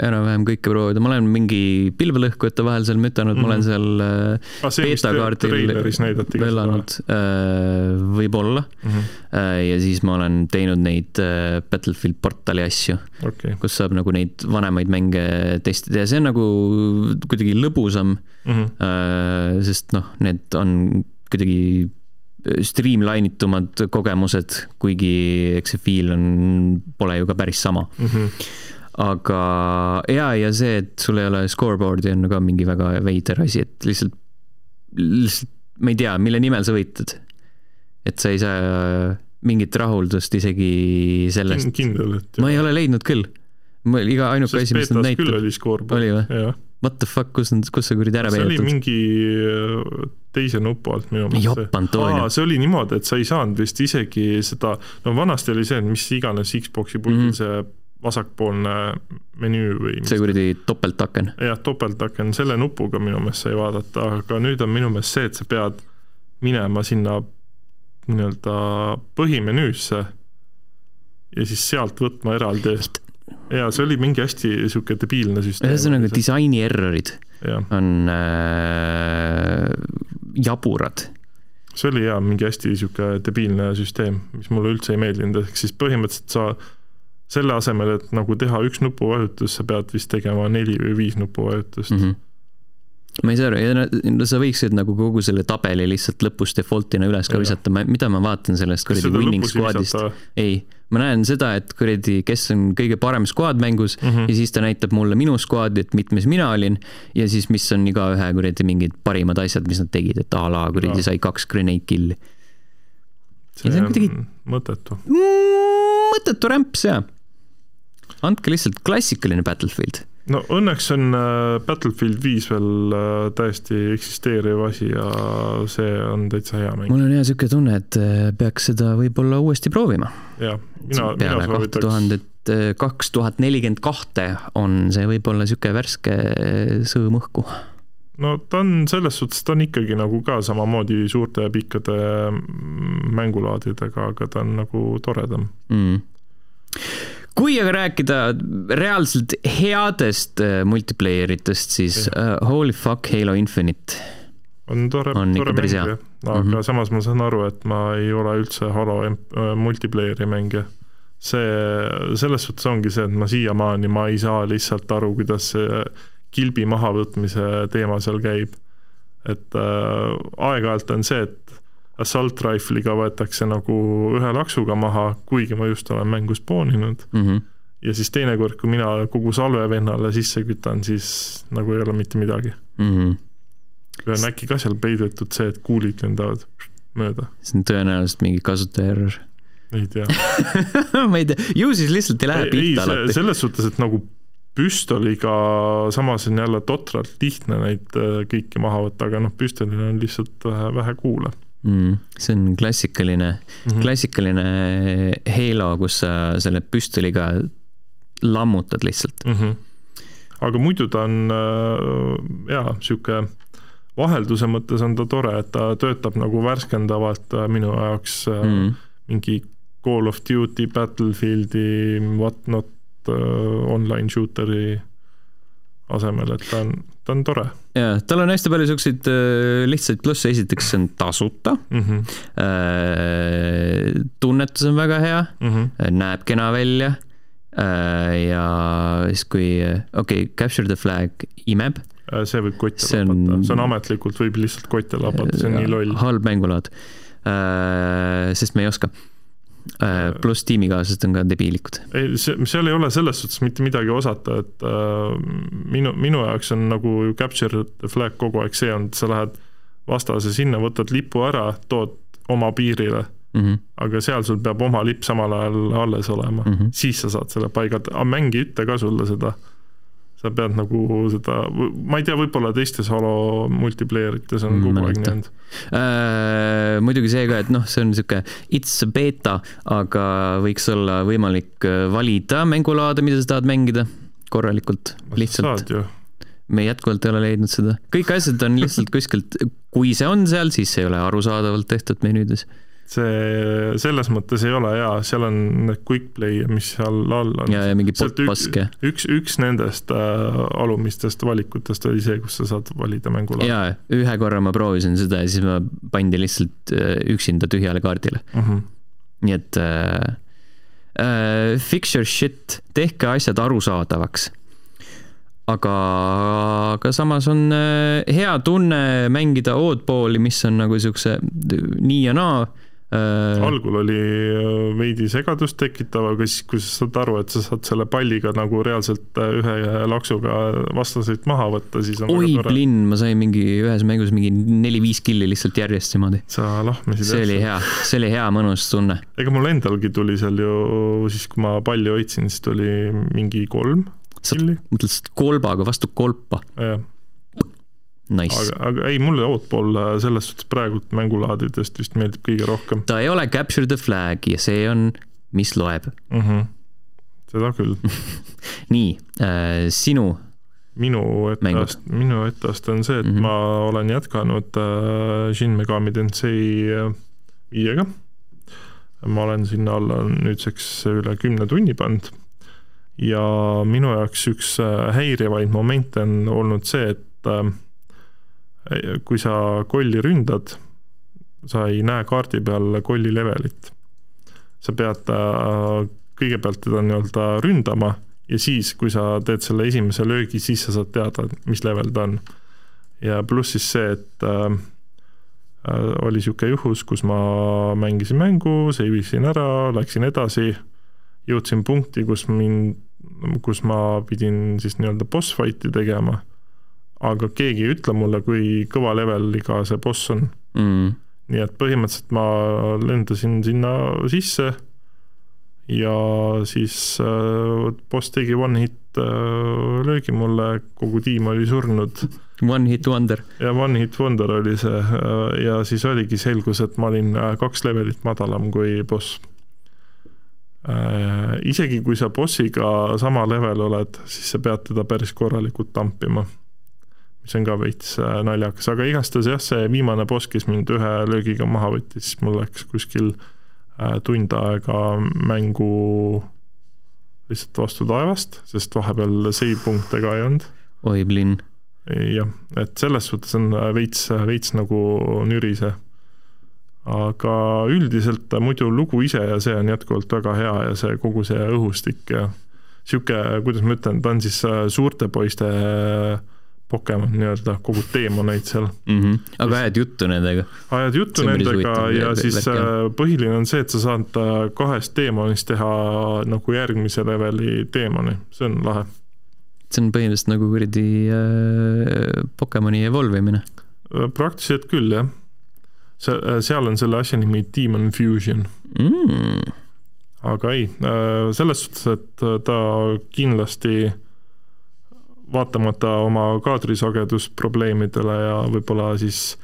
enam-vähem kõike proovida, ma olen mingi pilvelõhkujate vahel seal mütanud mm, -hmm. ma olen mhm. seal ah, beeta-kaardil vedanud, äh, võib-olla mm. -hmm. ja siis ma olen teinud neid äh, Battlefield portali asju okay., kus saab nagu neid vanemaid mänge testida ja see on nagu kuidagi lõbusam mm. -hmm. sest noh, need on kuidagi streamline itumad kogemused, kuigi eks see feel on, pole ju ka päris sama mm. -hmm. aga ja, ja see, et sul ei ole scoreboard'i on ka mingi väga veider asi, et lihtsalt, lihtsalt ma ei tea, mille nimel sa võitled. et sa ei saa mingit rahuldust isegi sellest. kindel, et. ma ei ole leidnud küll. iga ainuke asi, mis nad scoreboard. oli või? What the fuck, kus kus see kuradi ära peidetud? see oli mingi äh, teise nupu alt minu meelest. see oli niimoodi, et sa ei saanud vist isegi seda, no vanasti oli see, et mis iganes Xbox'i puldil mm -hmm. see vasakpoolne menüü või see kuradi topeltaken. jah, topeltaken, selle nupuga minu meelest sai vaadata, aga nüüd on minu meelest see, et sa pead minema sinna nii-öelda põhimenüüsse ja siis sealt võtma eraldi ja see oli mingi hästi sihuke debiilne süsteem. ühesõnaga disaini errorid ja. on äh, jaburad. see oli jaa, mingi hästi sihuke debiilne süsteem, mis mulle üldse ei meeldinud, ehk siis põhimõtteliselt sa selle asemel, et nagu teha üks nupuvajutus, sa pead vist tegema neli või viis nupuvajutust mm. -hmm ma ei saa aru, no sa võiksid nagu kogu selle tabeli lihtsalt lõpus default'ina üles ka visata, mida ma vaatan sellest kuradi winning squad'ist. ei, ma näen seda, et kuradi, kes on kõige parem squad mängus mm -hmm. ja siis ta näitab mulle minu squad'i, et mitmes mina olin ja siis, mis on igaühe kuradi mingid parimad asjad, mis nad tegid, et a la kuradi no. sai kaks grenade kill'i. see, see on kuidagi mõttetu mm,. mõttetu rämps, jaa. andke lihtsalt klassikaline Battlefield no õnneks on äh, Battlefield viis veel äh, täiesti eksisteeriv asi ja see on täitsa hea mäng. mul on hea niisugune tunne, et äh, peaks seda võib-olla uuesti proovima. jah, mina, mina soovitaks. tuhandet, kaks tuhat nelikümmend kahte on see võib-olla niisugune värske sõõm õhku. no ta on selles suhtes, ta on ikkagi nagu ka samamoodi suurte ja pikkade mm, mängulaadidega, aga ta on nagu toredam mm kui aga rääkida reaalselt headest äh, multiplayer itest, siis uh, holy fuck Halo Infinite. on tore, tore mäng jah, aga mm -hmm. samas ma saan aru, et ma ei ole üldse Halo äh, multiplayer'i mängija. see, selles suhtes ongi see, et ma siiamaani, ma ei saa lihtsalt aru, kuidas see kilbi mahavõtmise teema seal käib. et äh, aeg-ajalt on see, et assault rifle'iga võetakse nagu ühe laksuga maha, kuigi ma just olen mängu spooninud mm. -hmm. ja siis teinekord, kui mina kogu salve vennale sisse kütan, siis nagu ei ole mitte midagi mm. -hmm. või on äkki ka seal peidetud see, et kuulid lendavad mööda? see on tõenäoliselt mingi kasutaja error. ei tea ma ei tea, ju siis lihtsalt ei lähe pihta alati. selles suhtes, et nagu püstoliga, samas on jälle totralt lihtne neid äh, kõiki maha võtta, aga noh, püstolil on lihtsalt vähe, vähe kuule mm,. see on klassikaline mm, -hmm. klassikaline Halo, kus sa selle püstoliga lammutad lihtsalt mm. -hmm. aga muidu ta on äh, jaa, sihuke vahelduse mõttes on ta tore, et ta töötab nagu värskendavalt äh, minu jaoks mm. -hmm. mingi Call of Duty, Battlefieldi, what not online shooter'i asemel, et ta on, ta on tore. Jaa, tal on hästi palju siukseid äh, lihtsaid plusse, esiteks see on tasuta mm. -hmm. Tunnetus on väga hea mm, -hmm. näeb kena välja ja siis, kui, okei okay,, capture the flag imeb. See võib kotte see lapata on..., see on ametlikult, võib lihtsalt kotte lapata, see on nii loll. halb mängulaad sest me ei oska pluss tiimikaaslased on ka debiilikud. ei, see, seal ei ole selles suhtes mitte midagi osata, et äh, minu, minu jaoks on nagu capture the flag kogu aeg see olnud, sa lähed vastase sinna, võtad lipu ära, tood oma piirile mm. -hmm. aga seal sul peab oma lipp samal ajal alles olema mm, -hmm. siis sa saad selle paigata, aga mängi ei ütle ka sulle seda sa pead nagu seda, ma ei tea, võib-olla teistes Halo multiplayer ites on kogu aeg nii olnud äh,. muidugi see ka, et noh, see on niisugune it's beta, aga võiks olla võimalik äh, valida mängulaade, mida sa tahad mängida korralikult, lihtsalt me jätkuvalt ei ole leidnud seda. kõik asjad on lihtsalt kuskilt, kui see on seal, siis see ei ole arusaadavalt tehtud menüüdes. See selles mõttes ei ole hea, seal on need quick play, mis seal all on. ja, ja mingi ja, üks, üks nendest äh, alumistest valikutest oli see, kus sa saad valida mängulaadi ja ühe korra ma proovisin seda ja siis ma pandi lihtsalt äh, üksinda tühjale kaardile. mm. -hmm. nii et äh, äh, fix your shit, tehke asjad arusaadavaks. aga, aga samas on äh, hea tunne mängida oddball'i, mis on nagu siukse nii ja naa. Algul oli äh, veidi segadust tekitav, aga siis, kui sa saad aru, et sa saad selle palliga nagu reaalselt äh, ühe laksuga vastaseid maha võtta, siis on oi plinn, ma sain mingi ühes mängus mingi neli-viis killi lihtsalt järjest niimoodi. sa lahmisid see oli hea, see oli hea mõnus tunne. ega mul endalgi tuli seal ju siis, kui ma palli hoidsin, siis tuli mingi kolm sa mõtlesid kolbaga vastu kolpa, jah, nice. aga, aga ei, mulle Outball äh, selles suhtes praegult mängulaadidest vist meeldib kõige rohkem ta ei ole capture the flag ja see on, mis loeb. mm. -hmm. seda küll. nii äh,, sinu, minu etteast, minu etteast on see, et mm. -hmm. ma olen jätkanud äh, Shin Megami Tensei äh, viiega. ma olen sinna alla nüüdseks üle kümne tunni pannud ja minu jaoks üks äh, häirivaid momente on olnud see, et äh, kui sa kolli ründad, sa ei näe kaardi peal kolli levelit. sa pead äh, kõigepealt teda nii-öelda ründama ja siis, kui sa teed selle esimese löögi, siis sa saad teada, mis level ta on. ja pluss siis see, et äh, oli niisugune juhus, kus ma mängisin mängu, save isin ära, läksin edasi, jõudsin punkti, kus mind, kus ma pidin siis nii-öelda boss fight'i tegema, aga keegi ei ütle mulle, kui kõva leveliga see boss on. Mm, nii et põhimõtteliselt ma lendasin sinna sisse ja siis äh, boss tegi one hit äh, löögi mulle, kogu tiim oli surnud. One hit wonder. ja one hit wonder oli see äh, ja siis oligi selgus, et ma olin kaks levelit madalam kui boss. Isegi kui sa bossiga sama level oled, siis sa pead teda päris korralikult tampima mis on ka veits äh, naljakas, aga igastahes jah, see viimane boss, kes mind ühe löögiga maha võttis, mul läks kuskil äh, tund aega mängu lihtsalt vastu taevast, sest vahepeal save punkte ka ei olnud. oi, Blinn. jah, et selles suhtes on äh, veits, veits nagu nürise. aga üldiselt muidu lugu ise ja see on jätkuvalt väga hea ja see kogu see õhustik ja sihuke, kuidas ma ütlen, ta on siis suurte poiste äh, Pokemon nii-öelda, kogud teemoneid seal, mm. -hmm. aga ajad juttu nendega. ajad juttu nendega ja siis jah. äh, põhiline on see, et sa saad äh, kahest teemonist teha nagu järgmise leveli teemoni, see on lahe. see on põhimõtteliselt nagu kuradi äh, Pokemoni evolve imine. praktiliselt küll, jah. see, seal on selle asja nimi Demon Fusion, Mm. aga ei, selles suhtes, et ta kindlasti vaatamata oma kaadrisagedusprobleemidele ja võib-olla siis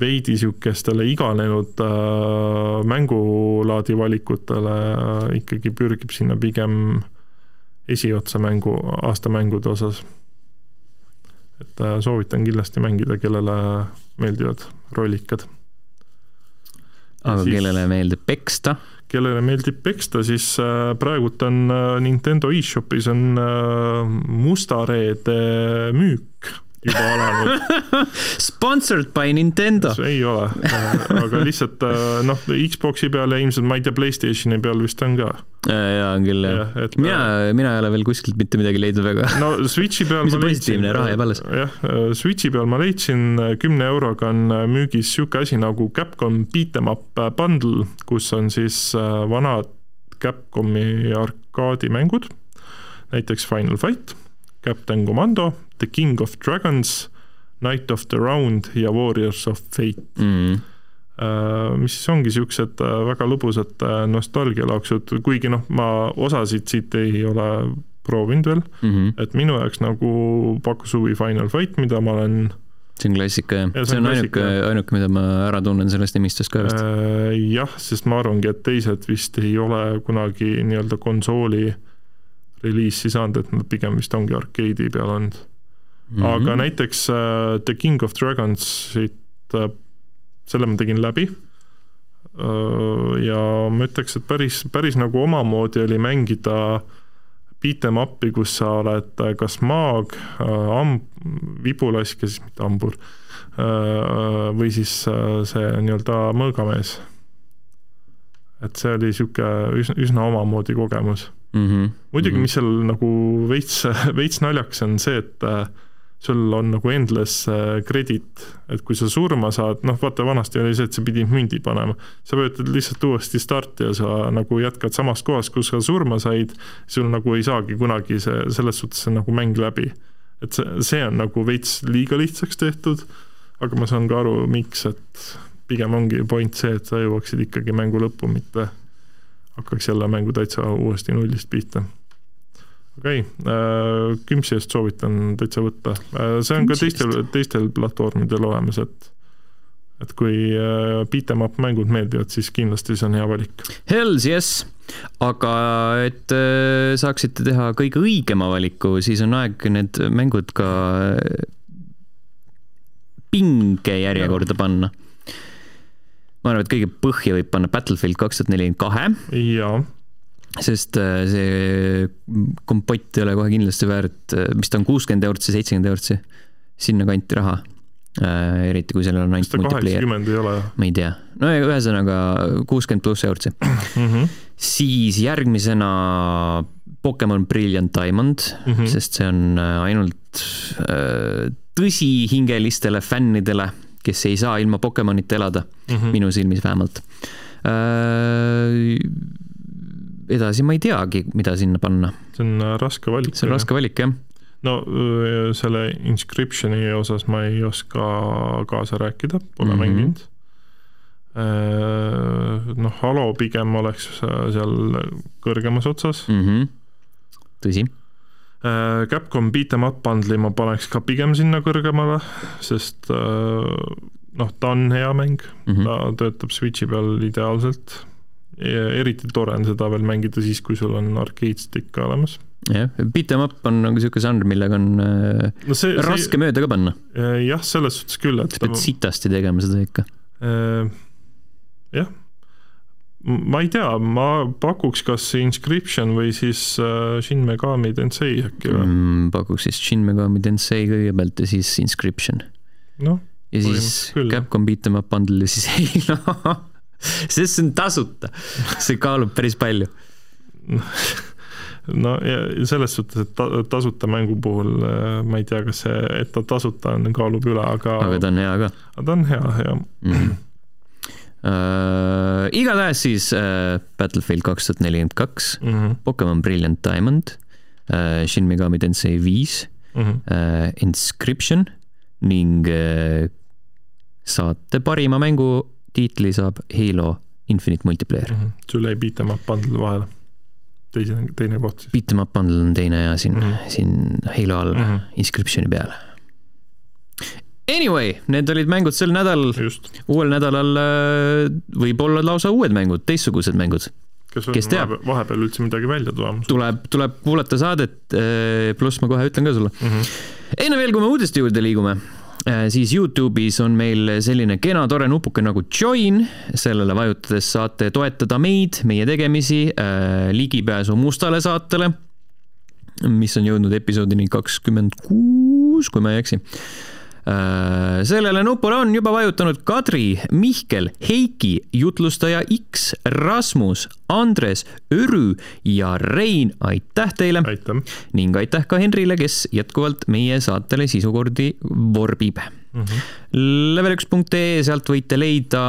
veidi niisugustele iganenud äh, mängulaadi valikutele äh, ikkagi pürgib sinna pigem esiotsa mängu, aastamängude osas. et äh, soovitan kindlasti mängida, kellele meeldivad rollikad. aga siis- kellele meeldib peksta, kellele meeldib peksta, siis äh, praegult on äh, Nintendo e-shopis on äh, musta reede müük juba alanud. sponsored by Nintendo. ei ole, aga lihtsalt äh, noh, Xbox'i peal ja ilmselt ma ei tea, Playstationi peal vist on ka. jaa, on küll jah. jah, et mina, mina ei ole veel kuskilt mitte midagi leidnud väga. no Switchi peal Mis ma on positiivne, raha jääb alles. jah, Switchi peal ma leidsin kümne euroga on müügis niisugune asi nagu Capcom Beat em up bundle, kus on siis äh, vanad Capcomi arkaadimängud, näiteks Final Fight, Captain Commando, The King of Dragons, Night of the Round ja Warriors of Fate. mm.. Äh, mis siis ongi niisugused äh, väga lõbusad äh, nostalgialaaksud, kuigi noh, ma osasid siit ei ole proovinud veel, Mm -hmm. et minu jaoks nagu pakkus huvi Final Fight, mida ma olen see on klassika jah Ja see see on on ainuke ainuke, mida ma ära tunnen sellest nimistust ka vist. äh, jah, sest ma arvangi, et teised vist ei ole kunagi nii-öelda konsooli reliisi saanud, et nad pigem vist ongi arkeedi peal olnud mm. -hmm. aga näiteks äh, The King of Dragonsit äh,, selle ma tegin läbi äh,. ja ma ütleks, et päris, päris nagu omamoodi oli mängida beat em up'i, kus sa oled kas maag äh,, amb-, vibulask ja siis mitte hambur äh,, või siis äh, see nii-öelda mõõgamees et see oli niisugune üsna, üsna omamoodi kogemus mm. -hmm. muidugi mm, -hmm. Mis seal nagu veits, veits naljakas on see, et äh, sul on nagu endless kredit, äh, et kui sa surma saad, noh vaata vanasti oli see, et sa pidid mündi panema, sa vajutad lihtsalt uuesti starti ja sa nagu jätkad samas kohas, kus sa surma said, sul nagu ei saagi kunagi see, selles suhtes see nagu mäng läbi. et see, see on nagu veits liiga lihtsaks tehtud, aga ma saan ka aru, miks, et pigem ongi point see, et sa jõuaksid ikkagi mängu lõppu, mitte hakkaks jälle mängu täitsa uuesti nullist pihta. okei okay., äh, Kümsi eest soovitan täitsa võtta, äh, see on ka teistel, teistel platvormidel olemas, et et kui äh, beat em up mängud meeldivad, siis kindlasti see on hea valik. Hells yes, aga et saaksite teha kõige õigema valiku, siis on aeg need mängud ka pinge järjekorda panna ma arvan, et kõige põhja võib panna Battlefield kaks tuhat nelikümmend kahe. jaa. sest äh, see kompott ei ole kohe kindlasti väärt, äh, mis ta on, kuuskümmend eurtsi, seitsekümmend eurtsi, sinnakanti raha. Äh, eriti kui sellel on ainult multiplayer. kaheksakümmend ei ole? ma ei tea, no ühesõnaga kuuskümmend pluss eurtsi mm. -hmm. siis järgmisena Pokemon Brilliant Diamond mm, -hmm. sest see on ainult tõsihingelistele fännidele kes ei saa ilma Pokemonita elada mm, -hmm. minu silmis vähemalt äh,. edasi ma ei teagi, mida sinna panna. see on äh, raske valik. see on raske valik, jah no äh, selle inscription'i osas ma ei oska kaasa rääkida, pole mm -hmm. mänginud. Äh, noh, Halo pigem oleks seal kõrgemas otsas mm. -hmm. tõsi Capcom beat em up bundle'i ma paneks ka pigem sinna kõrgemale, sest äh, noh, ta on hea mäng mm, -hmm. ta töötab Switchi peal ideaalselt. eriti tore on seda veel mängida siis, kui sul on arcade stick ka olemas. jah, beat em up on nagu niisugune žanr, millega on äh, no see, raske see, mööda ka panna. jah, selles suhtes küll, et sa pead sitasti tegema seda ikka. jah ma ei tea, ma pakuks kas Inscription või siis äh, Shin Megami Tensei äkki või mm,? pakuks siis Shin Megami Tensei kõigepealt ja siis Inscription. noh. ja siis küll. Capcom Beat em up bundle ja siis Halo sest see on tasuta, see kaalub päris palju no ja selles suhtes, et ta, tasuta mängu puhul äh, ma ei tea, kas see, et ta tasuta on, kaalub üle, aga aga ta on hea ka. ta on hea, jah mm äh,. igatahes siis äh, Battlefield kaks tuhat nelikümmend kaks, mhm. Pokemon Brilliant Diamond äh,, Shin Megami Tensei viis mm, -hmm. äh, Inscription ning äh, saate parima mängu tiitli saab Halo Infinite Multiplayer mm. -hmm. sul jäi beat em up bundle vahele, teise, teine koht siis. Beat em up bundle on teine ja siin mm, -hmm. siin Halo all mm -hmm. Inscriptioni peal Anyway, need olid mängud sel nädalal. uuel nädalal äh, võib-olla lausa uued mängud, teistsugused mängud. on Kes vahepeal, vahepeal üldse midagi välja tulemas? tuleb, tuleb kuulata saadet, äh, pluss ma kohe ütlen ka sulle mm. -hmm. enne veel, kui me uudiste juurde liigume, äh, siis Youtube'is on meil selline kena tore nupuke nagu join, sellele vajutades saate toetada meid, meie tegemisi, ligipääsu mustale saatele, mis on jõudnud episoodini kakskümmend kuus, kui ma ei eksi sellele nupule on juba vajutanud Kadri, Mihkel, Heiki, jutlustaja X, Rasmus, Andres, Örü ja Rein, aitäh teile! ning aitäh ka Henrile, kes jätkuvalt meie saatele sisukordi vorbib mm. -hmm. Level1.ee, sealt võite leida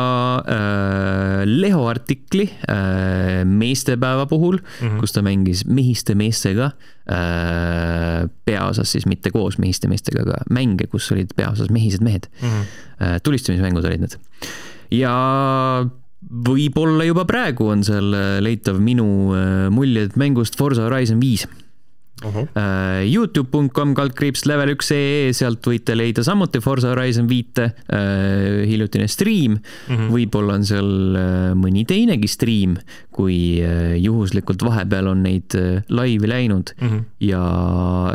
äh, Leho artikli äh, meestepäeva puhul mm, -hmm. kus ta mängis mehiste meestega äh,, peaosas siis mitte koos mehiste meestega, aga mänge, kus olid peaosas mehised mehed mm. -hmm. Äh, tulistamismängud olid need. ja võib-olla juba praegu on seal leitav minu äh, muljed mängust Forza Horizon viis Youtube.com kaldkriips level üks ee, sealt võite leida samuti Forza Horizon viite uh,, hiljutine stream mm. -hmm. võib-olla on seal uh, mõni teinegi stream, kui uh, juhuslikult vahepeal on neid laivi läinud mm -hmm. ja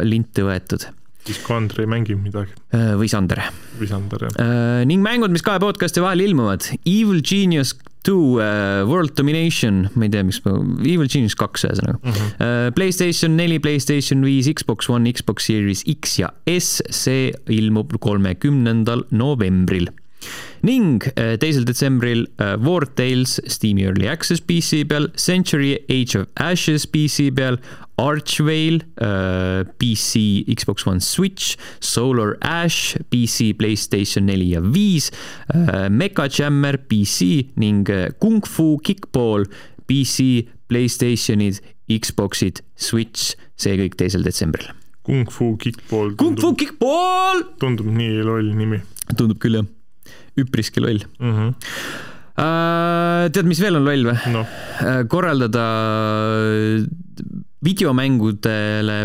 linti võetud siis kui Andrei mängib midagi. või Sander. või Sander, jah. ning mängud, mis kahe podcast'i vahel ilmuvad. Evil Genius Two uh, World Domination, ma ei tea, miks ma, Evil Genius kaks ühesõnaga mm. -hmm. Uh, Playstation neli, Playstation viis, Xbox One, Xbox Series X ja S, see ilmub kolmekümnendal novembril ning äh, teisel detsembril äh, War Tales Steam'i Early Access PC peal, Century Age of Ashes PC peal, Archvale äh, PC, Xbox One Switch, Solar Ash PC, Playstation neli ja viis, Mecha Jammer PC ning Kung Fu Kickball PC, Playstationid, Xboxid, Switch, see kõik teisel detsembril. Kung Fu Kickball. Kung Fu Kickball! tundub nii loll nimi. tundub küll, jah üpriski loll mm. -hmm. Uh, tead, mis veel on loll või no.? Uh, korraldada videomängudele,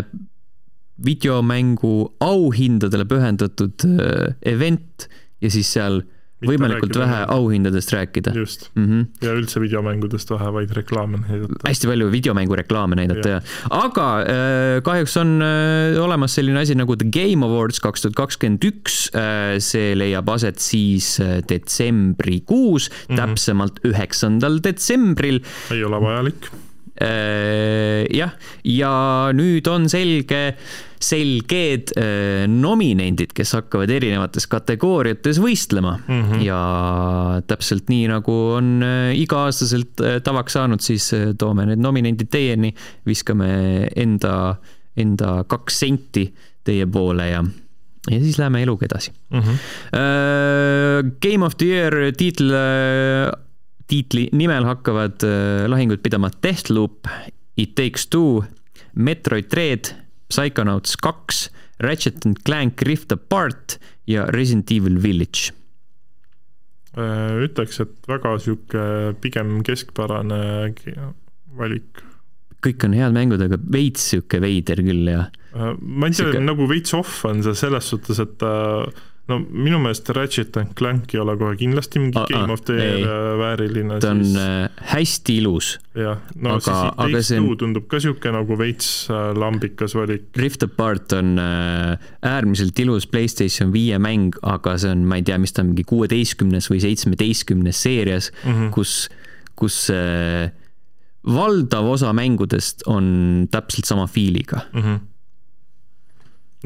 videomängu auhindadele pühendatud event ja siis seal võimalikult vähe mängu. auhindadest rääkida. just mm, -hmm. ja üldse videomängudest vähe, vaid reklaame näidata. hästi palju videomängureklaame näidata ja, ja., aga äh, kahjuks on äh, olemas selline asi nagu The Game Awards kaks tuhat kakskümmend üks, äh, see leiab aset siis detsembrikuus mm, -hmm. täpsemalt üheksandal detsembril. ei ole vajalik jah, ja nüüd on selge selged äh, nominendid, kes hakkavad erinevates kategooriates võistlema mm -hmm. ja täpselt nii, nagu on äh, iga-aastaselt äh, tavaks saanud, siis toome need nominendid teieni, viskame enda, enda kaks senti teie poole ja ja siis läheme eluga edasi mm. -hmm. Game of the Year tiitel uh, tiitli nimel hakkavad lahingud pidama Deathloop, It Takes Two, Metroid Dread, Psychonauts kaks, Ratchet and Clank Rift Apart ja Resident Evil Village. Äh, ütleks, et väga sihuke pigem keskpärane valik. kõik on head mängud, aga veits sihuke veider küll ja. Äh, ma ei tea Siuke..., nagu veits off on see selles suhtes, et äh, no minu meelest Ratchet and Clank ei ole kohe kindlasti mingi ah, Game of the Year äh, vääriline. ta on siis... Äh, hästi ilus. jah, no aga, siis Take see... Two tundub ka sihuke nagu veits äh, lambikas valik. Rift Apart on äärmiselt ilus Playstation viie mäng, aga see on, ma ei tea, mis ta on, mingi kuueteistkümnes või seitsmeteistkümnes seerias mm, -hmm. kus, kus valdav osa mängudest on täpselt sama feel'iga mm. -hmm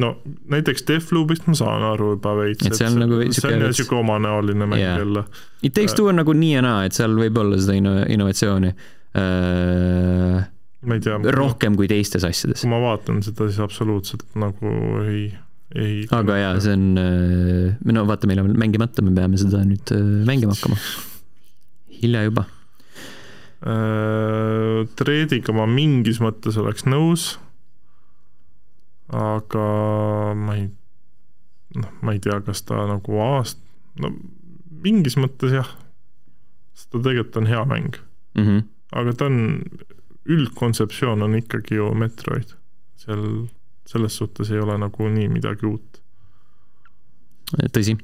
no näiteks Deathloopist ma saan aru juba veits, et see on nagu see on niisugune omanäoline mäng yeah. jälle. It Takes Two on nagu nii ja naa, et seal võib olla seda inno-, innovatsiooni äh,. ma ei tea. rohkem kui teistes asjades. kui ma vaatan seda, siis absoluutselt nagu ei, ei. aga jaa, see on, äh, no vaata, meil on mängimata, me peame seda nüüd äh, mängima hakkama. hilja juba äh,. Treediga ma mingis mõttes oleks nõus aga ma ei, noh, ma ei tea, kas ta nagu aast-, no mingis mõttes jah, sest ta tegelikult on hea mäng mm. -hmm. aga ta on, üldkontseptsioon on ikkagi ju Metroid. seal selles suhtes ei ole nagu nii midagi uut. tõsi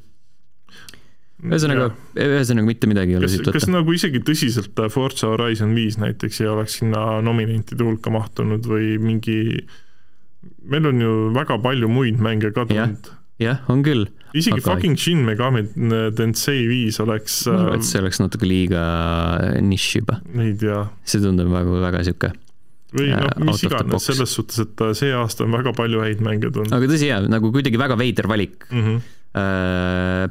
ühesõnaga, ühesõnaga mitte midagi ei ole siit võtta. kas nagu isegi tõsiselt Forza Horizon viis näiteks ei oleks sinna nominentide hulka mahtunud või mingi meil on ju väga palju muid mänge ka tulnud. jah, on küll. isegi aga... fucking Shin Megami Tensei viis oleks. ma arvan, et see oleks natuke liiga nišš juba. ei tea. see tundub väga, väga sihuke või noh, mis iganes, selles suhtes, et see aasta on väga palju häid mänge tulnud. aga tõsi jaa, nagu kuidagi väga veider valik mm. -hmm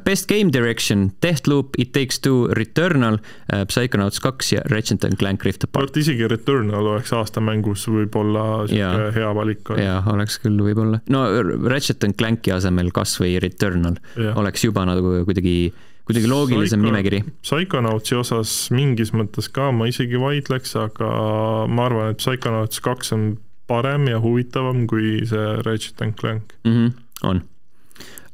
Best Game Direction, Deathloop, It Takes Two, Returnal uh,, Psychonauts kaks ja Ratchet and Clank Rift Apart. isegi Returnal oleks aastamängus võib-olla sihuke hea valik. jaa, oleks küll võib-olla. no Ratchet and Clanki asemel kas või Returnal ja. oleks juba nagu kuidagi kuidagi loogilisem Psycho, nimekiri. Psychonautsi osas mingis mõttes ka ma isegi vaidleks, aga ma arvan, et Psychonauts kaks on parem ja huvitavam kui see Ratchet and Clank mm. -hmm, on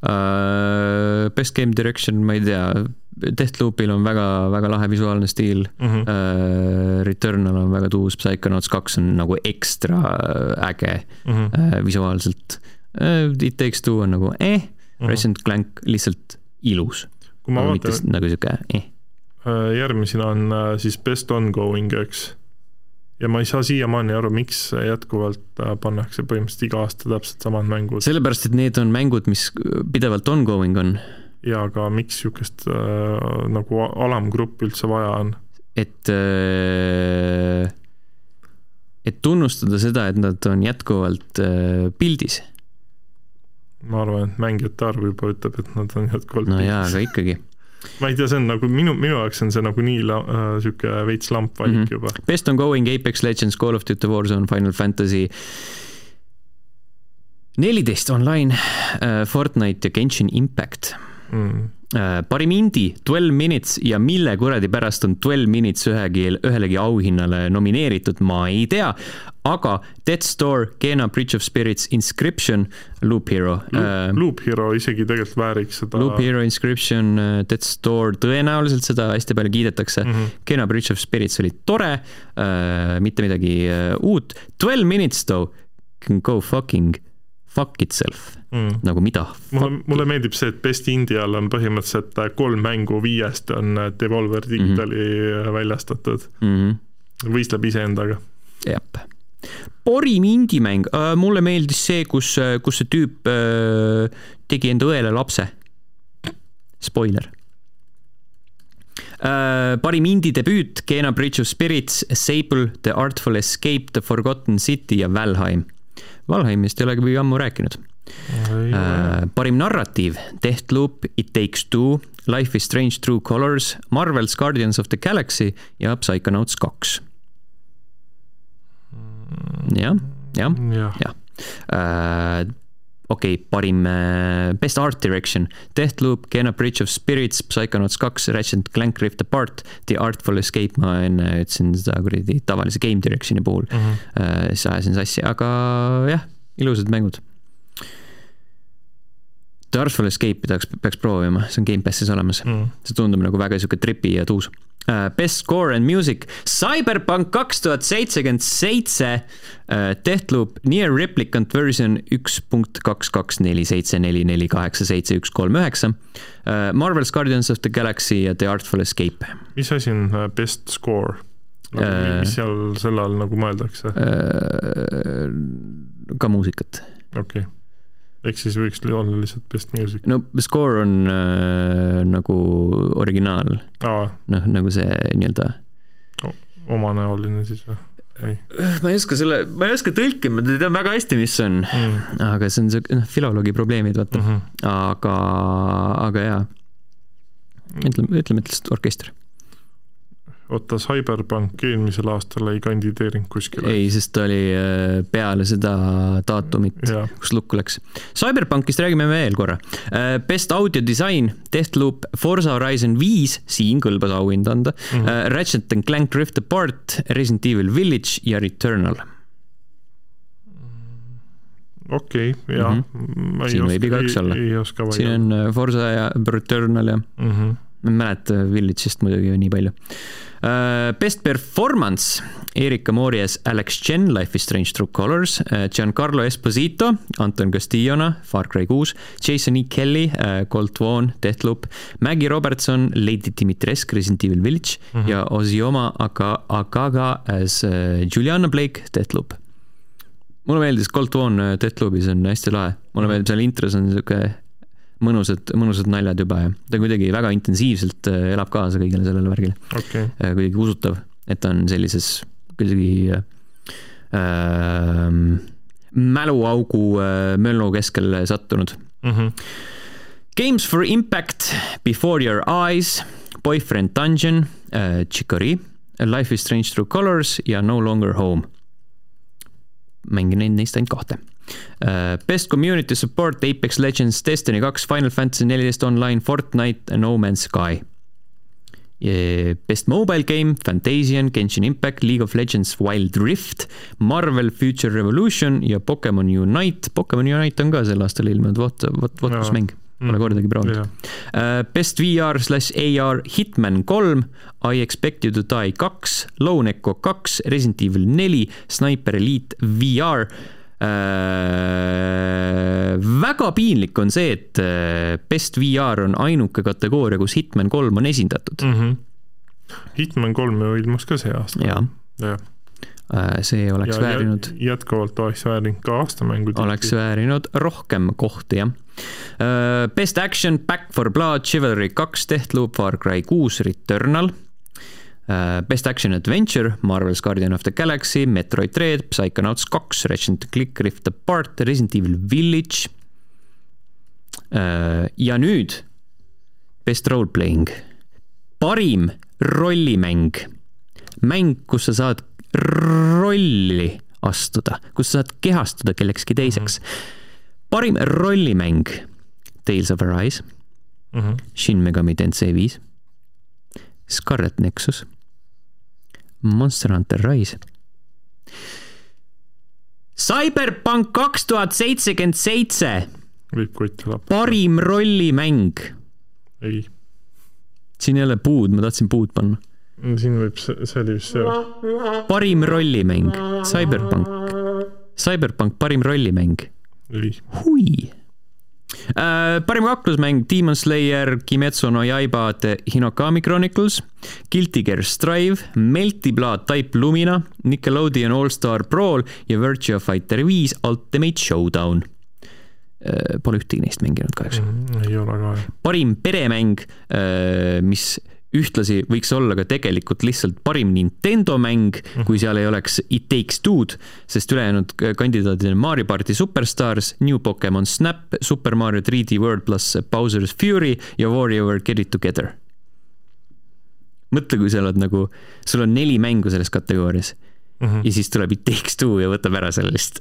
uh,. Best Game Direction, ma ei tea, Deathloopil on väga-väga lahe visuaalne stiil mm. -hmm. Uh, Returnal on väga tuus, Psychonauts kaks on nagu ekstra äge mm -hmm. uh, visuaalselt uh,. It Takes Two on nagu eh mm, -hmm. Resident Clank lihtsalt ilus. kui ma vaatan. nagu sihuke eh. järgmisena on siis Best Ongoing, eks ja ma ei saa siiamaani aru, miks jätkuvalt pannakse põhimõtteliselt iga aasta täpselt samad mängud. sellepärast, et need on mängud, mis pidevalt ongoing on ja aga miks niisugust äh, nagu alamgruppi üldse vaja on? et äh, et tunnustada seda, et nad on jätkuvalt äh, pildis. ma arvan, et mängijate arv juba ütleb, et nad on jätkuvalt no pildis. jaa, aga ikkagi ma ei tea, see on nagu minu, minu jaoks on see nagu nii niisugune äh, veits lamp valik mm -hmm. juba. Best on going, Apex Legends, Call of Duty Warzone, Final Fantasy neliteist online uh,, Fortnite ja Genshin Impact mm.. Parim indie, Twelve Minutes ja mille kuradi pärast on Twelve Minutes ühegi, ühelegi auhinnale nomineeritud, ma ei tea. aga Death Store, Kena Bridge of Spirits, Inscription, Loop Hero Loop, uh,. Loop Hero isegi tegelikult vääriks seda. Loop Hero, Inscription, Death Store, tõenäoliselt seda hästi palju kiidetakse mm. -hmm. Kena Bridge of Spirits oli tore mitte midagi uut. Twelve Minutes though can go fucking fuck itself mm., nagu mida. mulle, mulle meeldib see, et Best Indial on põhimõtteliselt äh, kolm mängu viiest on äh, Devolver Digitali mm -hmm. väljastatud mm. -hmm. võistleb iseendaga. jah. parim indie-mäng äh,, mulle meeldis see, kus, kus see tüüp tegi enda õele lapse. Spoiler Uh, parim indie debüüt, Kena Bridge of Spirits, Sable, The Artful Escape, The Forgotten City ja Valheim. Valheimist ei olegi ammu rääkinud parim narratiiv, Deathloop, It Takes Two, Life is Strange True Colors, Marvel's Guardians of the Galaxy ja Psychonauts kaks. jah, jah, jah. Äh, okei parim uh, Best Art Direction, Deathloop, Kena Bridge of Spirits, Psychonauts kaks, Ratchet Clank Rift Apart, The Artful Escape, ma enne ütlesin seda kuradi tavalise Game Direction'i puhul mm, -hmm. uh, siis ajasin sassi, aga jah, ilusad mängud The Artful Escape'i tahaks, peaks proovima, see on Gamepassis olemas mm.. see tundub nagu väga sihuke tripi ja tuus uh,. Best Score and Music, Cyberpunk kaks tuhat seitsekümmend seitse, uh, Deathloop, Near Replicant version üks punkt kaks, kaks, neli, seitse, neli, neli, kaheksa, seitse, üks, kolm, üheksa. Uh, Marvel's Guardians of the Galaxy ja The Artful Escape. mis asi on Best Score? Nagu, mis seal selle all nagu mõeldakse ka muusikat. okei okay ehk siis võiks olla lihtsalt best music. no score on äh, nagu originaal. noh, nagu see nii-öelda o. omanäoline siis või? ei. ma ei oska selle, ma ei oska tõlkima, ma tean väga hästi, mis see on mm., aga see on siuke, noh, filoloogi probleemid, vaata mm. -hmm. aga, aga jaa. ütleme, ütleme, et lihtsalt orkester oota, Cyberpunk eelmisel aastal ei kandideerinud kuskile? ei, sest ta oli äh, peale seda daatumit, kus lukku läks. Cyberpunkist räägime veel korra. Äh, Best audio disain, Deathloop, Forza Horizon viis, siin kõlbas auhind anda mm, -hmm. Ratchet and Clank Rift Apart, Resident Evil Village ja Returnal okei okay,, jah mm. -hmm. siin võib igaüks olla. siin on Forza ja Returnal ja mm. -hmm. Ma ei mäleta Village'ist muidugi nii palju Äh, best Performance, Erika Moorias, Alex Chen, Life is Strange True Colors, äh, Giancarlo Esposito, Anton Castillona, Far Cry kuus, Jason E. Kelly, äh, Colt Vaughn, Deathloop, Maggie Robertson, Lady Dimitrescu, Resident Evil Village mm -hmm. ja Ozioma Aga-, Agaga as Juliana Blake, Deathloop mulle meeldis Colt Vaughn Deathloopis on hästi lahe, mulle meeldib seal intros on siuke mõnusad, mõnusad naljad juba ja ta kuidagi väga intensiivselt äh, elab kaasa kõigele sellele värgile okay.. Äh, kuidagi usutav, et ta on sellises kuidagi äh, mäluaugu äh, möllu keskel sattunud mm. -hmm. Games for Impact, Before Your Eyes, Boyfriend Dungeon äh,, Chicory, Life is Strange Through Colors ja No Longer Home. mängin neid neist ainult kahte best Community Support, Apex Legends, Destiny kaks, Final Fantasy neliteist Online, Fortnite, No Man's Sky. Best Mobile Game, Fantasian, Genshin Impact, League of Legends, Wild Rift, Marvel Future Revolution ja Pokemon Unite. Pokemon Unite on ka sel aastal ilmunud, vot, vot, vot kus mäng pole kordagi proovinud uh,. Best VR slash AR Hitman kolm, I expect you to die kaks, Lone Echo kaks, Resident Evil neli, Sniper Elite VR uh,. väga piinlik on see, et uh, Best VR on ainuke kategooria, kus Hitman kolm on esindatud. mm. -hmm. Hitman kolm ju ilmus ka see aasta. jah. see oleks väärinud jätkuvalt oleks väärinud ka aastamängu. oleks väärinud rohkem kohti, jah. Best Action, Back for Blood, Chivalry kaks, Deathloop, Far Cry kuus, Returnal. Best Action Adventure, Marvel's Guardian of the Galaxy, Metroid Dread, Psychonauts kaks, Ratchet Click Rift Apart, Resident Evil Village. ja nüüd Best Role Playing, parim rollimäng, mäng, kus sa saad rolli astuda, kus sa saad kehastuda kellekski teiseks mm. -hmm. parim rollimäng Tales of Arise, mm. -hmm. Shin Megami Tensei viis, Scarlet Nexus, Monster Hunter Rise. Cyberpunk kaks tuhat seitsekümmend seitse, võib kotti lappa. parim rollimäng. ei, siin ei ole puud, ma tahtsin puud panna. siin võib, see oli vist see. parim rollimäng, Cyberpunk, Cyberpunk parim rollimäng ei, hui. Parim kaklusmäng Demon Slayer, Kimetsu no Yaiba The Hinokami Chronicles, Guilty Gear Strive, Melty Blood Type Lumina, Nickelodeon All Star Brawl ja Virtua Fighter viis Ultimate Showdown äh,. Pole ühtegi neist mänginud kahjuks. ei ole ka. parim peremäng, mis ühtlasi võiks olla ka tegelikult lihtsalt parim Nintendo mäng, kui seal ei oleks It Takes Two'd, sest ülejäänud kandidaadid on Mario party Superstars, New Pokemon Snap, Super Mario 3D World pluss Bowser's Fury ja Warrior Get It Together. mõtle, kui sa oled nagu, sul on neli mängu selles kategoorias Mhm. ja siis tuleb It Takes Two ja võtab ära selle list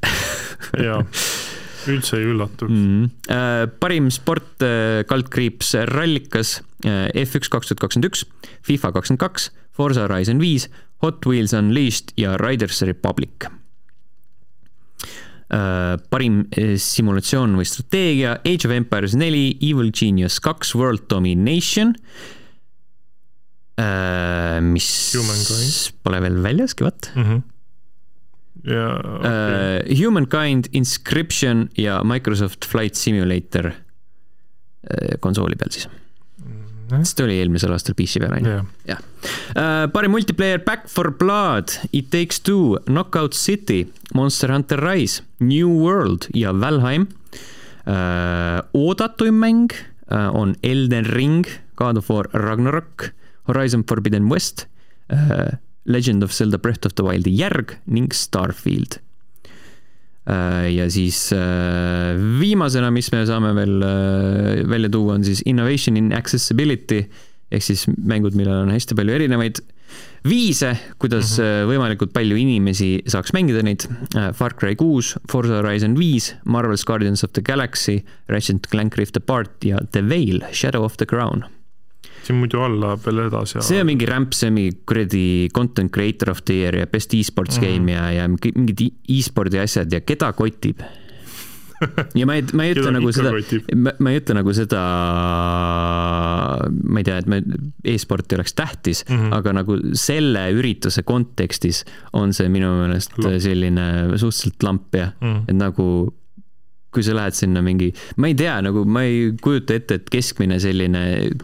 jaa, üldse ei üllatuks. mm. -hmm. parim sport, kaldkriips rallikas, F1 kaks tuhat kakskümmend üks, FIFA kakskümmend kaks, Forza Horizon viis, Hot Wheels Unleashed ja Riders Republic. parim simulatsioon või strateegia, Age of Empires neli, Evil Genius kaks, World Domination. mis Humankind. pole veel väljaski, vot ja okay. uh,. Humankind, Inscription ja Microsoft Flight Simulator uh, konsooli peal siis, sest ta oli eelmisel aastal PC peal on ju. jah, Uh, parim multiplayer Back for Blood, It Takes Two, Knockout City, Monster Hunter Rise, New World ja Valheim uh,. oodatuim mäng uh, on Elden Ring, God of War Ragnarok, Horizon Forbidden West uh,, Legend of Zelda Breath of the Wildi järg ning Starfield uh,. ja siis uh, viimasena, mis me saame veel uh, välja tuua, on siis Innovation in Accessibility ehk siis mängud, millel on hästi palju erinevaid viise, kuidas mm -hmm. võimalikult palju inimesi saaks mängida neid. Far Cry kuus, Forza Horizon viis, Marvel's Guardians of the Galaxy, Ratchet Clank Rift Apart ja The Veil, Shadow of the Crown. Siin muidu all läheb veel edasi. see on mingi rämp, see on mingi kuradi content creator of the year ja best e-sports Mhm. game ja, ja mingid e- e-spordi asjad ja keda kotib. ja ma ei, ma ei ütle nagu seda, ma, ei ütle nagu seda, ma ei tea, et me e-sport ei oleks tähtis mm. -hmm. aga nagu selle ürituse kontekstis on see minu meelest selline suhteliselt lamp jah Mm. et nagu kui sa lähed sinna mingi, ma ei tea, nagu ma ei kujuta ette, et keskmine selline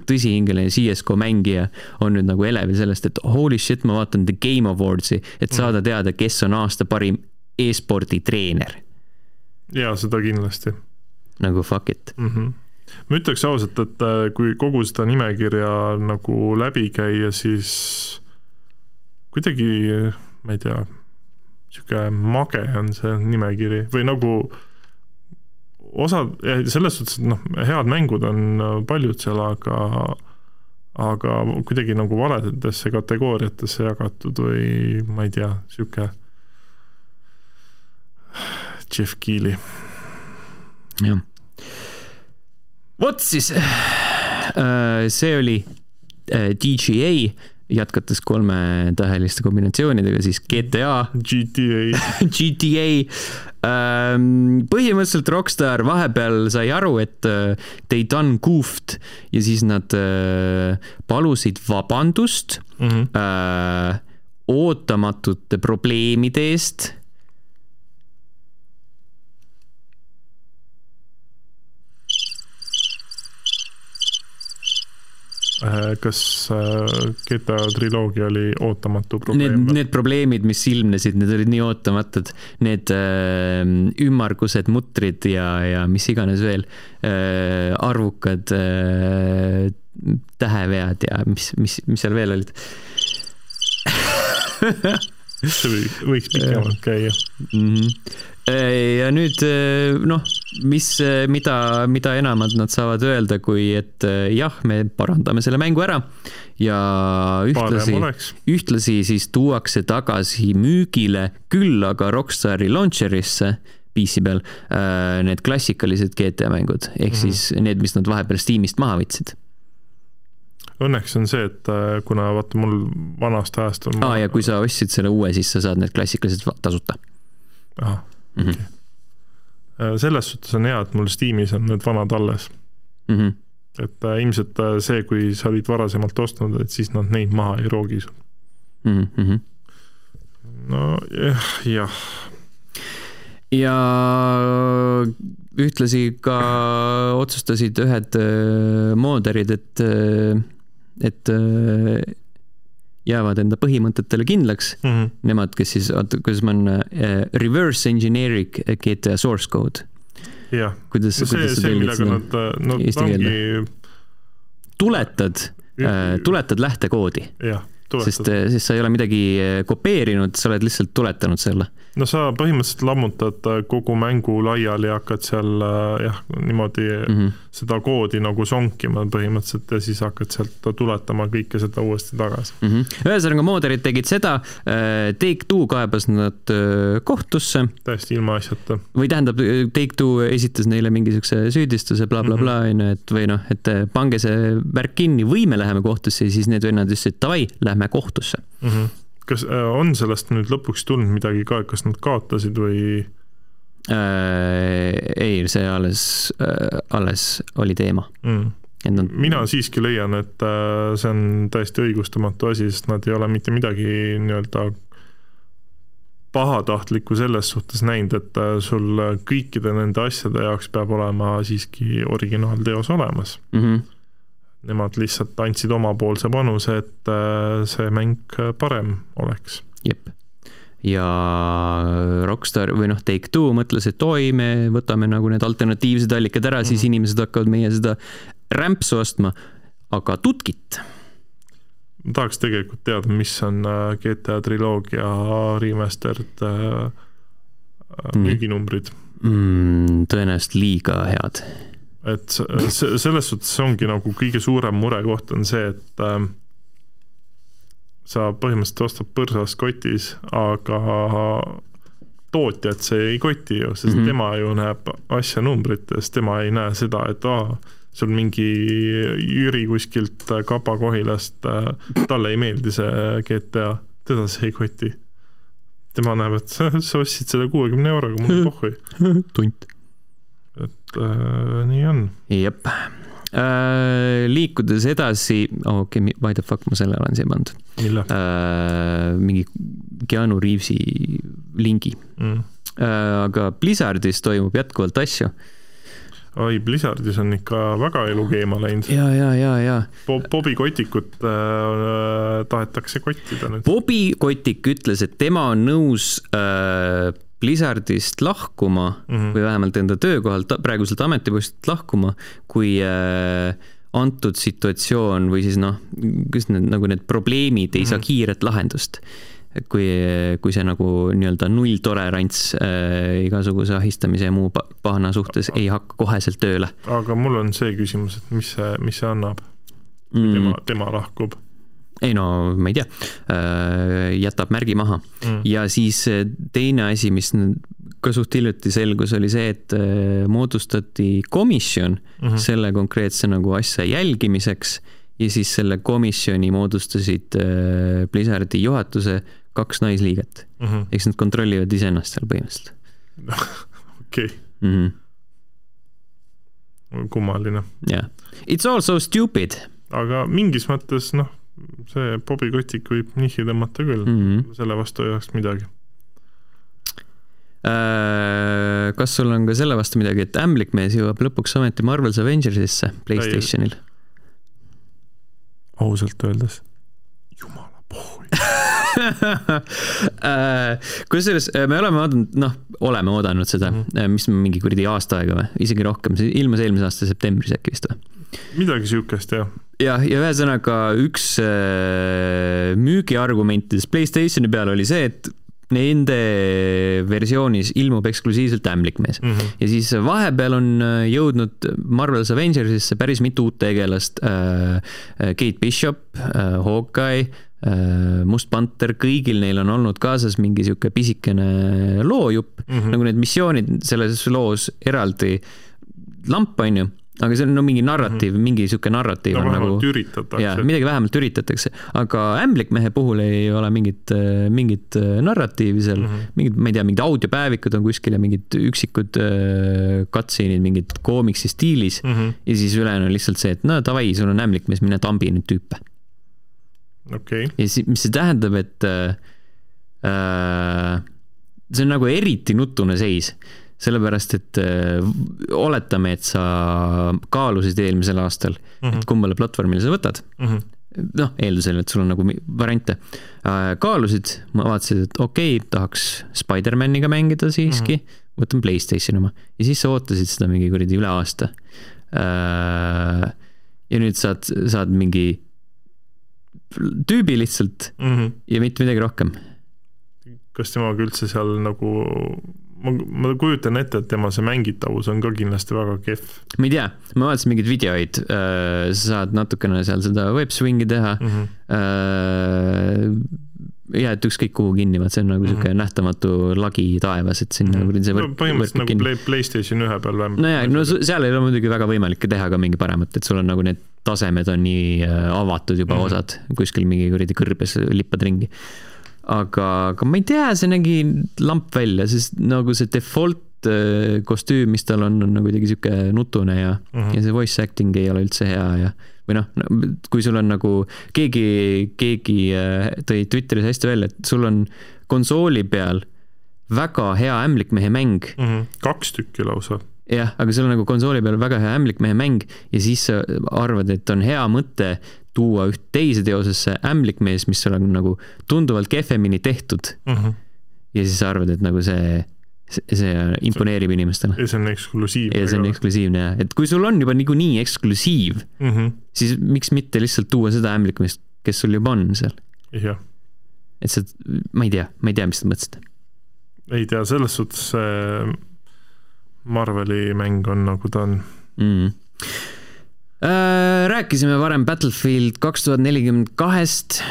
tõsihingeline CSGO mängija on nüüd nagu elevil sellest, et holy shit, ma vaatan The Game Awardsi, et saada teada, kes on aasta parim e-spordi treener. jaa, seda kindlasti nagu fuck it. mm. -hmm. ma ütleks ausalt, et äh, kui kogu seda nimekirja nagu läbi käia, siis kuidagi, ma ei tea, sihuke mage on see nimekiri või nagu osad, selles suhtes, et noh, head mängud on äh, paljud seal, aga aga kuidagi nagu valedesse kategooriatesse jagatud või ma ei tea, sihuke Jeff Keeli. jah. vot siis, see oli äh, DGA, jätkates kolmetäheliste kombinatsioonidega, siis GTA, GTA GTA. Ähm, põhimõtteliselt Rockstar vahepeal sai aru, et äh, they done goofed ja siis nad äh, palusid vabandust mm. -hmm. ootamatute probleemide eest kas äh, GTA triloogia oli ootamatu probleem? Need, need probleemid, mis ilmnesid, need olid nii ootamatud, need äh, ümmargused mutrid ja, ja mis iganes veel äh,, arvukad äh, tähevead ja mis, mis, mis seal veel olid see võiks pikemalt käia mm. -hmm ja nüüd noh, mis, mida, mida enamat nad saavad öelda, kui et jah, me parandame selle mängu ära ja ühtlasi, ühtlasi siis tuuakse tagasi müügile, küll aga Rockstari launcher'isse PC peal need klassikalised GTA mängud, ehk mm -hmm. siis need, mis nad vahepeal Steamist maha võtsid õnneks on see, et kuna vaata mul vanast ajast on aa ah, ja kui sa ostsid selle uue, siis sa saad need klassikalised tasuta. ahah mm. -hmm. selles suhtes on hea, et mul Steamis on need vanad alles mm. -hmm. et äh, ilmselt äh, see, kui sa olid varasemalt ostnud, et siis nad neid maha ei roogi sul mm. -hmm. no jah, jah. ja ühtlasi ka otsustasid ühed mooderid, et, et jäävad enda põhimõtetele kindlaks mm. -hmm. Nemad, kes siis, oota, kuidas ma olen äh,, reverse engineering GTA source code. jah, sa tõlgid seda nad, no, eesti keelde? tuletad äh,, tuletad lähtekoodi. sest, sest sa ei ole midagi kopeerinud, sa oled lihtsalt tuletanud selle no sa põhimõtteliselt lammutad äh, kogu mängu laiali ja hakkad seal äh, jah, niimoodi mm -hmm. seda koodi nagu sonkima põhimõtteliselt ja siis hakkad sealt tuletama kõike seda uuesti tagasi mm. -hmm. ühesõnaga, mooderid tegid seda, äh, Take-Two kaebas nad kohtusse. täiesti ilmaasjata. või tähendab, Take-Two esitas neile mingisuguse süüdistuse blablabla, mhm. on ju, et või noh, et pange see värk kinni või me läheme kohtusse ja siis need vennad ütlesid davai, lähme kohtusse mm. -hmm kas äh, on sellest nüüd lõpuks tulnud midagi ka, kas nad kaotasid või? Äh, ei, see alles äh,, alles oli teema mm.. Nad... mina siiski leian, et see on täiesti õigustamatu asi, sest nad ei ole mitte midagi nii-öelda pahatahtlikku selles suhtes näinud, et sul kõikide nende asjade jaoks peab olema siiski originaalteos olemas mm. -hmm nemad lihtsalt andsid omapoolse panuse, et äh, see mäng parem oleks. jep. ja Rockstar või noh, Take-Two mõtles, et oi, me võtame nagu need alternatiivsed allikad ära mm, -hmm. siis mhm. inimesed hakkavad meie seda rämpsu ostma, aga tutkit ma tahaks tegelikult teada, mis on äh, GTA triloogia remastered äh, müüginumbrid mm,. tõenäoliselt liiga head et selles suhtes ongi nagu kõige suurem murekoht on see, et äh, sa põhimõtteliselt ostad põrsas kotis, aga tootjat see ei koti ju, sest mm -hmm. tema ju näeb asja numbrites, tema ei näe seda, et aa, sul mingi Jüri kuskilt Kapa-Kohilast, äh, talle ei meeldi see GTA, teda see ei koti. tema näeb, et sa, ostsid selle kuuekümne euroga, mul on pohhui. tunt äh, nii on. jep äh,. liikudes edasi okei okay,, why the fuck ma selle olen siia pannud. Äh, mingi Keanu Reavesi lingi mm.. Äh, aga Blizzardis toimub jätkuvalt asju oi, Blizzardis on ikka väga elu keema läinud. ja, ja, ja, ja Bob,. Bobi Kotikut äh, tahetakse kottida nüüd. Bobi Kotik ütles, et tema on nõus äh, Blizzardist lahkuma mm -hmm. või vähemalt enda töökohalt, praeguselt ametipostilt lahkuma, kui äh, antud situatsioon või siis noh, kus need nagu need probleemid ei mm -hmm. saa mhm. kiiret lahendust. kui, kui see nagu nii-öelda nulltolerants äh, igasuguse ahistamise ja muu pahna suhtes ei hakka koheselt tööle. aga mul on see küsimus, et mis see, mis see annab, mm. tema, tema lahkub ei no ma ei tea, äh, jätab märgi maha mm. ja siis äh, teine asi, mis ka suht hiljuti selgus, oli see, et äh, moodustati komisjon mm -hmm. selle konkreetse nagu asja jälgimiseks ja siis selle komisjoni moodustasid Blizzardi juhatuse kaks naisliiget mm -hmm. eks nad kontrollivad iseennast seal põhimõtteliselt okei okay. mm. -hmm. kummaline. jah yeah., it's all so stupid. aga mingis mõttes noh, see Bobby Kotik võib nihhi tõmmata küll mm, -hmm. selle vastu ei oleks midagi äh, kas sul on ka selle vastu midagi, et ämblikmees jõuab lõpuks ometi Marvel's Avengersisse Playstationil? ausalt öeldes, jumala pohhui äh, kusjuures äh, me oleme oodanud, noh, oleme oodanud seda mm, -hmm. mis mingi kuradi aasta aega või, isegi rohkem, see ilmus eelmise aasta septembris äkki vist või? midagi siukest, jah. Jah, ja ühesõnaga üks äh, müügiargumentidest Playstationi peal oli see, et nende versioonis ilmub eksklusiivselt ämblikmees mm. -hmm. ja siis vahepeal on jõudnud Marvel's Avengersisse päris mitu uut tegelast äh,. Kate Bishop äh,, Hawkeye Äh, Must Panter, kõigil neil on olnud kaasas mingi sihuke pisikene loojupp mm, -hmm. nagu need missioonid selles loos eraldi lamp, on ju aga see on no mingi narratiiv mm, -hmm. mingi sihuke narratiiv no, on nagu. üritatakse. midagi vähemalt üritatakse, aga ämblikmehe puhul ei ole mingit, mingit narratiivi seal mm, -hmm. mingid, ma ei tea, mingid audiopäevikud on kuskil ja mingid üksikud äh, cutscene'id mingid koomiksi stiilis mm. -hmm. ja siis ülejäänu on lihtsalt see, et no davai, sul on ämblikmees, mine tambi neid tüüpe okay.. ja siis, mis see tähendab, et äh, äh, see on nagu eriti nutune seis, sellepärast et äh, oletame, et sa kaalusid eelmisel aastal mm, -hmm. et mhm. kummale platvormile sa võtad mm. -hmm noh, eeldusel, et sul on nagu variante äh,. kaalusid, vaatasid, et okei okay,, tahaks Spider-maniga mängida siiski mm, -hmm. võtan Playstationi oma ja siis sa ootasid seda mingi kuradi üle aasta äh,. ja nüüd saad, saad mingi tüübi lihtsalt mm -hmm. ja mitte midagi rohkem. kas temaga üldse seal nagu, ma, ma kujutan ette, et tema see mängitavus on ka kindlasti väga kehv. ma ei tea, ma vaatasin mingeid videoid äh,, sa saad natukene seal seda web swing'i teha mm. -hmm. Äh, ja et ükskõik kuhu kinni, vaat see on nagu mm -hmm. sihuke nähtamatu lagi taevas, et sinna mm -hmm. see võrk, no, põhimõtteliselt nagu kinni. Playstation ühe peal vähemalt. nojah, no seal ei ole muidugi väga võimalik teha ka mingi paremat, et sul on nagu need tasemed on nii äh, avatud juba mm -hmm. osad, kuskil mingi kuradi kõrbes lippad ringi. Aga, aga ma ei tea, see nägi lamp välja, sest nagu see default äh, kostüüm, mis tal on, on nagu kuidagi sihuke nutune ja mm, -hmm. ja see voice acting ei ole üldse hea ja või noh, kui sul on nagu keegi, keegi äh, tõi Twitteris hästi välja, et sul on konsooli peal väga hea ämblikmehe mäng mm. -hmm. kaks tükki lausa. jah, aga sul on nagu konsooli peal väga hea ämblikmehe mäng ja siis sa arvad, et on hea mõte tuua üht teise teosesse ämblikmees, mis on nagu tunduvalt kehvemini tehtud mm. -hmm. ja siis sa arvad, et nagu see see imponeerib inimestele. ja see on eksklusiivne. ja see on eksklusiivne jah, et kui sul on juba niikuinii eksklusiiv mm, -hmm. siis miks mitte lihtsalt tuua seda ämblikmeest, kes sul juba on seal. jah. et see, ma ei tea, ma ei tea, mis te mõtlesite. ei tea, selles suhtes see Marveli mäng on nagu ta on mm.. Rääkisime varem Battlefield kaks tuhat nelikümmend kahest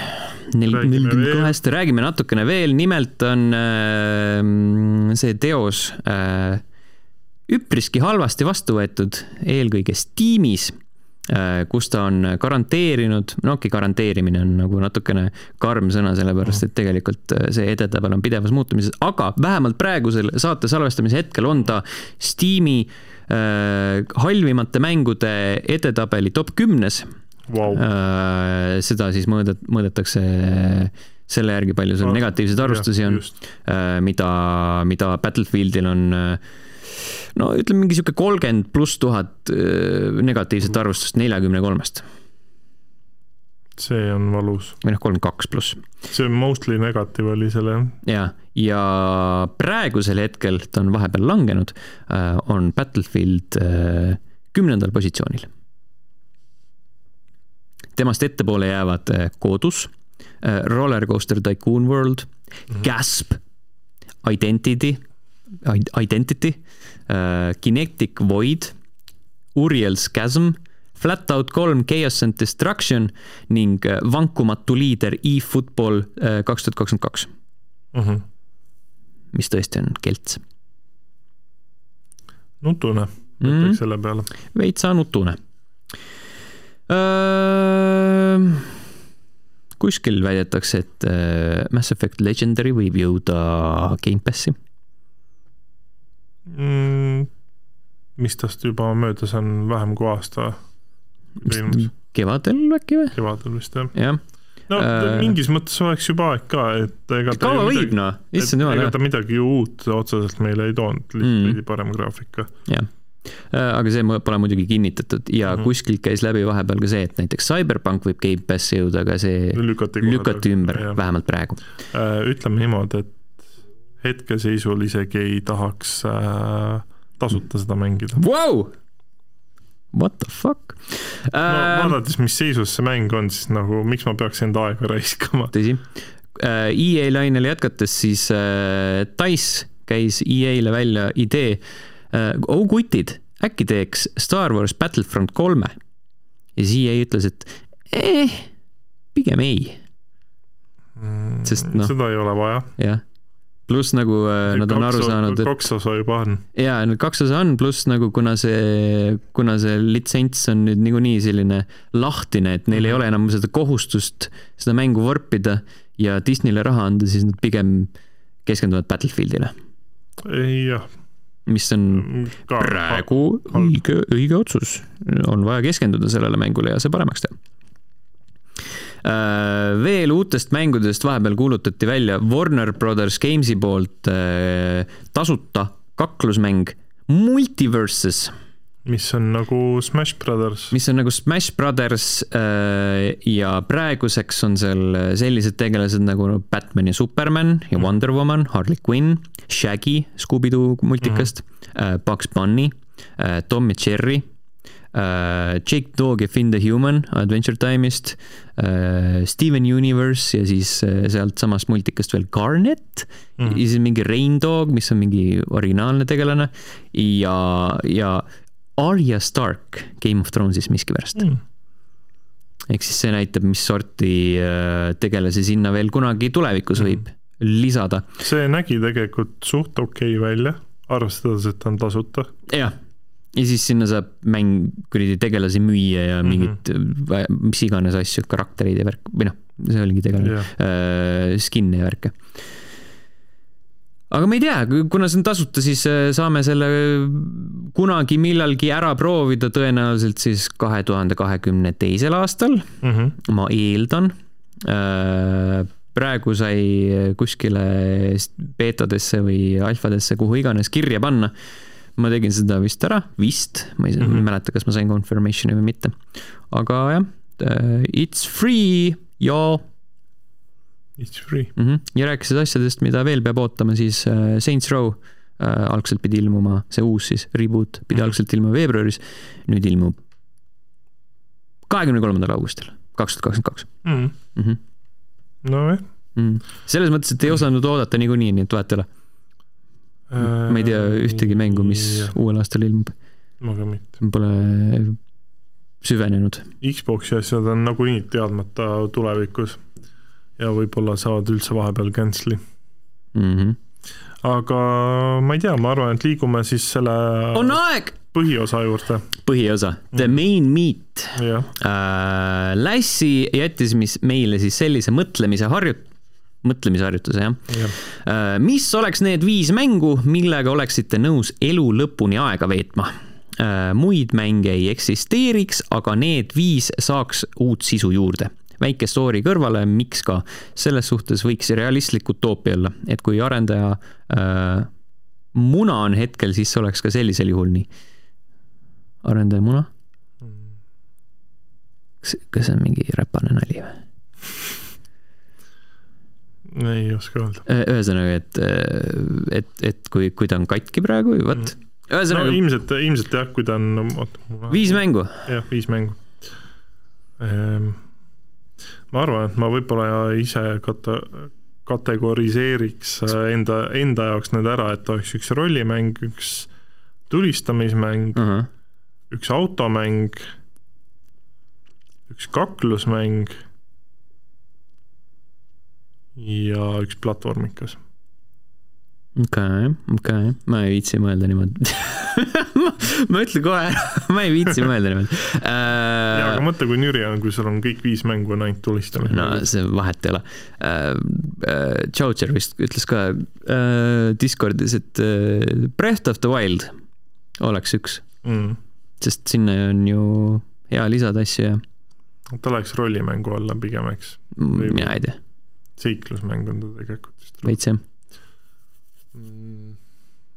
nelikümmend kahest, räägime natukene veel, nimelt on äh, see teos äh, üpriski halvasti vastu võetud, eelkõige Steamis äh,, kus ta on garanteerinud, no okei okay,, garanteerimine on nagu natukene karm sõna, sellepärast et tegelikult äh, see edetabel on pidevas muutumises, aga vähemalt praegusel saate salvestamise hetkel on ta Steam'i halvimate mängude edetabeli top kümnes. Wow.. Äh, seda siis mõõdet-, mõõdetakse selle järgi, palju seal negatiivseid arvustusi on, äh, mida, mida Battlefieldil on no ütleme, mingi sihuke kolmkümmend pluss tuhat äh, negatiivset arvustust neljakümne kolmest. See on valus. või noh, kolmkümmend kaks pluss. see mostly negative oli selle jah? ja, ja praegusel hetkel, ta on vahepeal langenud, on Battlefield kümnendal positsioonil temast ettepoole jäävad Kodus, äh, äh, Roller Coaster Tycoon World mm, -hmm. Gasp, Identity, Identity, äh, Kinetic Void, Uriel's Chasm, Flatout kolm, Chaos and Destruction ning vankumatu liider e-football kaks tuhat kakskümmend kaks. Mhm. mis tõesti on kelts. nutune, ütleks mm selle peale. veitsa nutune Äh, ähm, kuskil väidetakse, et äh, Mass Effect Legendary võib jõuda Gamepassi. mm,. mis tast juba möödas on vähem kui aasta, ilmus kevadel äkki või? kevadel vist jah. jah, no Äh, mingis mõttes oleks juba aeg ka, et ega ta kaua võib noh, issand et ega jumal, ta midagi uut otseselt meile ei toonud, lihtsalt Mm. veidi parem graafika. aga see pole muidugi kinnitatud ja Mhm. kuskilt käis läbi vahepeal ka see, et näiteks Cyberpunk võib Gamepassi jõuda, aga see lükati lükati ümber, jah. vähemalt praegu. Äh, ütleme niimoodi, et hetkeseisul isegi ei tahaks äh, tasuta seda mängida. Vau! What the fuck no ähm,? vaadates, mis seisus see mäng on, siis nagu miks ma peaks enda aega raiskama? tõsi. EA lainel jätkates siis äh, Dice käis EA-le välja idee äh,, oh kutid, äkki teeks Star Wars Battlefront kolme. ja siis EA ütles, et eh, pigem ei, Sest noh- seda ei ole vaja. jah. Pluss nagu äh, nad on aru saanud, et kaks osa juba on. jaa, need kaks osa on, pluss nagu kuna see, kuna see litsents on nüüd niikuinii selline lahtine, et neil ei ole enam seda kohustust seda mängu vorpida ja Disneyle raha anda, siis nad pigem keskenduvad Battlefieldile, jah. mis on praegu õige, õige otsus. on vaja keskenduda sellele mängule ja see paremaks teha. Veel uutest mängudest vahepeal kuulutati välja Warner Brothers Games'i poolt äh, tasuta kaklusmäng Multiverses, mis on nagu Smash Brothers. mis on nagu Smash Brothers äh, ja praeguseks on seal sellised tegelased nagu Batman ja Superman ja Wonder Woman, Harley Quinn, Shaggy Scooby-Doo multikast mm, -hmm. Bugs Bunny, Tom ja Jerry, Jake Dog ja Finn the Human Adventure Time'ist, Steven Universe ja siis äh, sealtsamast multikast veel Garnet mm, -hmm. ja siis mingi Rain Dog, mis on mingi originaalne tegelane ja, ja Arya Stark Game of Thrones'is miskipärast. Mm. ehk siis see näitab, mis sorti äh, tegelasi sinna veel kunagi tulevikus võib lisada. see nägi tegelikult suht okei okay välja, arvestades, et ta on tasuta. jah, ja siis sinna saab mäng kuradi tegelasi müüa ja mingit mm, -hmm. mis iganes asju, karaktereid ja värk, või noh, see oligi tegelane jah, äh, skin'e ja värke. aga ma ei tea, kuna see on tasuta, siis äh, saame selle kunagi millalgi ära proovida, tõenäoliselt siis kahe tuhande kahekümne teisel aastal, Mhm. ma eeldan. praegu sai kuskile beetadesse või alfadesse, kuhu iganes kirja panna. Ma tegin seda vist ära, vist, ma ei mm Mhm. -hmm. mäleta, kas ma sain confirmation'i või mitte. aga jah, it's free ja It's free. mm. -hmm. ja rääkides asjadest, mida veel peab ootama, siis äh, Saints Row äh, algselt pidi ilmuma, see uus siis reboot pidi Mhm. algselt ilmuma veebruaris, nüüd ilmub kahekümne kolmandal augustil, kaks tuhat kakskümmend kaks. Mhm. nojah. selles mõttes, et ei osanud oodata niikuinii, nii et vahet ei ole. Ma ei tea ühtegi mängu, mis uuel aastal ilmub, ma ka mitte. pole süvenenud. Xbox'i asjad on nagunii teadmata tulevikus ja võib-olla saavad üldse vahepeal cancel'i. Mm -hmm. aga ma ei tea, ma arvan, et liigume siis selle on aeg! põhiosa juurde, põhiosa, The Main Meat jah. äh,. Lassi jättis mis meile siis sellise mõtlemise harjut-, mõtlemisharjutuse jah jah, äh,. mis oleks need viis mängu, millega oleksite nõus elu lõpuni aega veetma äh,? muid mänge ei eksisteeriks, aga need viis saaks uut sisu juurde väike story kõrvale, miks ka, selles suhtes võiks realistlik utoopia olla, et kui arendaja äh, muna on hetkel, siis oleks ka sellisel juhul nii. arendaja muna? kas, kas see on mingi räpane nali või? Ei oska öelda. ühesõnaga, et, et, et kui, kui ta on katki praegu, vot. no ühesõnaga, ilmselt, ilmselt jah, kui ta on, oota. viis mängu. jah, viis mängu. ma arvan, et ma võib-olla ise kate-, kategoriseeriks äh, enda, enda jaoks need ära, et oleks üks rollimäng, üks tulistamismäng, üks automäng, üks kaklusmäng ja üks platvormikas. okei, okei, ma ei viitsi mõelda niimoodi. ma ütlen kohe ära, ma ei viitsi mõelda niimoodi jaa, aga uh,. mõtle, kui nüri on, kui sul on kõik viis mängu on ainult tulistamine no see vahet ei ole uh,. Uh, Choucher vist ütles ka uh, Discordis, et uh, Breath of the Wild oleks üks, mm.. sest sinna on ju hea lisada asju ja ta läheks rollimängu alla pigem, eks. mm, mina ei tea, seiklusmäng on ta tegelikult vist. veits jah. Mm.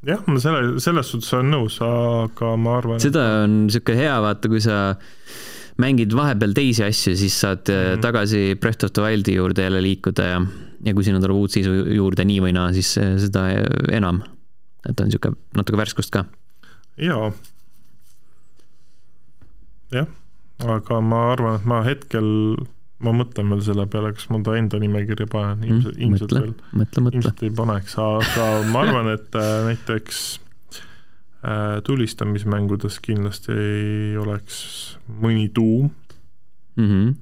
jah, ma selle, selles suhtes olen nõus, aga ma arvan, seda on sihuke hea vaata, kui sa mängid vahepeal teisi asju, siis saad mm. -hmm. tagasi Breath of the Wildi juurde jälle liikuda ja, ja kui sinna tuleb uut sisu juurde nii või naa, siis eh, seda enam. et on sihuke natuke värskust ka. jaa. jah, aga ma arvan, et ma hetkel, ma mõtlen veel selle peale, kas ma ta enda nimekirja panen, ilmselt, ilmselt mõtle veel, ilmselt ei paneks, aga ma arvan, et äh, näiteks äh, tulistamismängudes kindlasti ei oleks mõni tuum, Mm -hmm.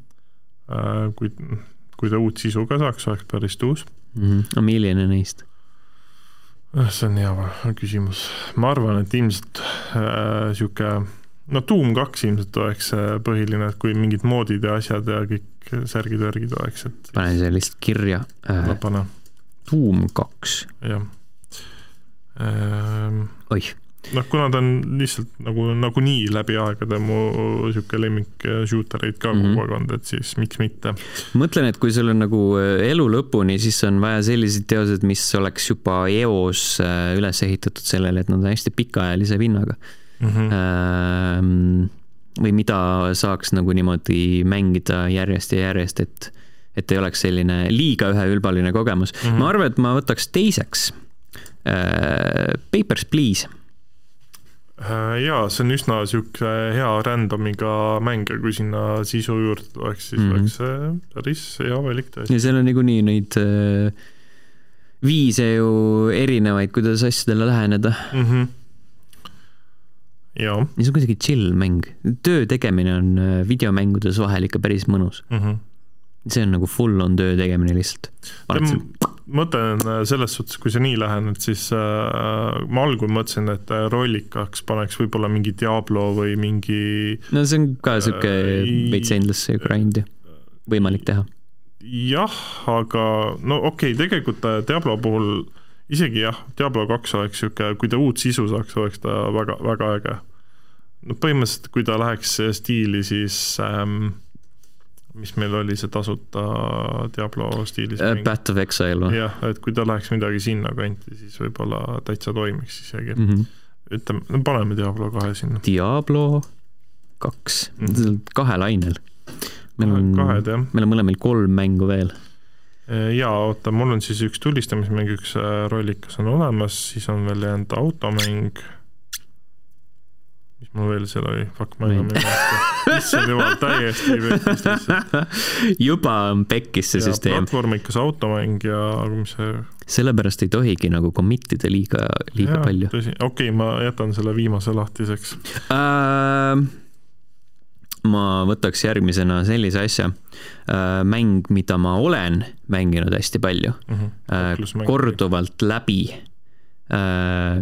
äh, kui, kui ta uut sisu ka saaks, oleks päris tuus. Mm -hmm. no milline neist? see on hea küsimus, ma arvan, et ilmselt äh, sihuke no Doom kaks ilmselt oleks see põhiline, et kui mingid moodid ja asjad ja kõik särgid-värgid oleks, et panen selle lihtsalt kirja ma äh,. panen, Doom kaks, jah ehm, oih, noh, kuna ta on lihtsalt nagu nagunii läbi aegade mu sihuke lemmik äh, shooter eid ka Mhm. kogu aeg olnud, et siis miks mitte. mõtlen, et kui sul on nagu äh, elu lõpuni, siis on vaja selliseid teoseid, mis oleks juba eos äh, üles ehitatud sellele, et nad on hästi pikaajalise vinnaga. Mhm. Ähm, või mida saaks nagu niimoodi mängida järjest ja järjest, et, et ei oleks selline liiga üheülbaline kogemus mm. -hmm. ma arvan, et ma võtaks teiseks äh, Papers, Please. Äh, jaa, see on üsna sihuke hea random'iga mäng ja kui sinna sisu juurde tuleks, siis mm -hmm. oleks see päris hea valik tõesti. ja seal on niikuinii neid äh, viise ju erinevaid, kuidas asjadele läheneda mm. -hmm. Ja see on kuidagi chill mäng, töö tegemine on äh, videomängudes vahel ikka päris mõnus. mm. -hmm. see on nagu full on töö tegemine lihtsalt. mõte on äh, selles suhtes, kui sa nii lähened, siis äh, ma algul mõtlesin, et äh, rollikaks paneks võib-olla mingi Diablo või mingi no see on ka sihuke Äh, veits endless grind'i võimalik teha. jah, aga no okei okay,, tegelikult Diablo puhul isegi jah, Diablo kaks oleks sihuke, kui ta uut sisu saaks, oleks ta väga, väga äge. No põhimõtteliselt, kui ta läheks stiili, siis ähm, mis meil oli see tasuta Diablo stiilis mäng Path of Exile või? jah, et kui ta läheks midagi sinnakanti, siis võib-olla täitsa toimiks isegi. Mm -hmm. ütleme, no paneme Diablo kahe sinna. Diablo kaks mm. -hmm. kahel ainel. meil on, meil on mõlemil kolm mängu veel. jaa, oota, mul on siis üks tulistamismäng, üks äh, rollikas on olemas, siis on veel jäänud automäng. Mis mul veel seal oli, fuck, ma enam ei mäleta. issand jumal, täiesti pekkis lihtsalt. juba on pekkis see süsteem, platvormikas automäng ja mis see. sellepärast ei tohigi nagu commit ida liiga, liiga palju. tõsi, okei okay,, ma jätan selle viimase lahtiseks. Äh, ma võtaks järgmisena sellise asja, mäng, mida ma olen mänginud hästi palju, Kaklusmäng. korduvalt läbi.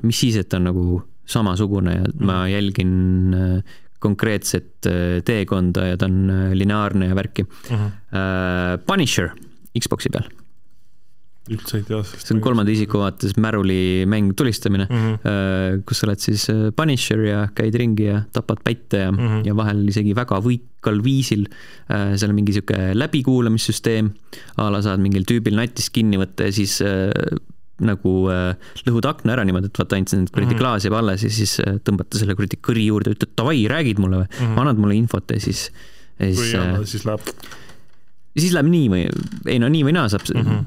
mis siis, et ta on nagu samasugune ja ma jälgin äh, konkreetset äh, teekonda ja ta on äh, lineaarne ja värki. Punisher Xbox'i peal, üldse ei tea, see on kolmanda isiku vaates märuli mäng tulistamine mm. -hmm. kus sa oled siis Punisher ja käid ringi ja tapad pätte ja mm, Mhm. -hmm. ja vahel isegi väga võikal viisil. seal on mingi sihuke läbikuulamissüsteem, a la saad mingil tüübil natist kinni võtta ja siis nagu äh, lõhud akna ära niimoodi, et vaata ainult see kuradi Mhm. klaas jääb alles ja siis äh, tõmbad ta selle kuradi kõri juurde, ütled davai, räägid mulle või mm. -hmm. annad mulle infot ja siis, ja kui siis ei äh, siis läheb. siis läheb nii või, ei no nii või naa saab mm. -hmm.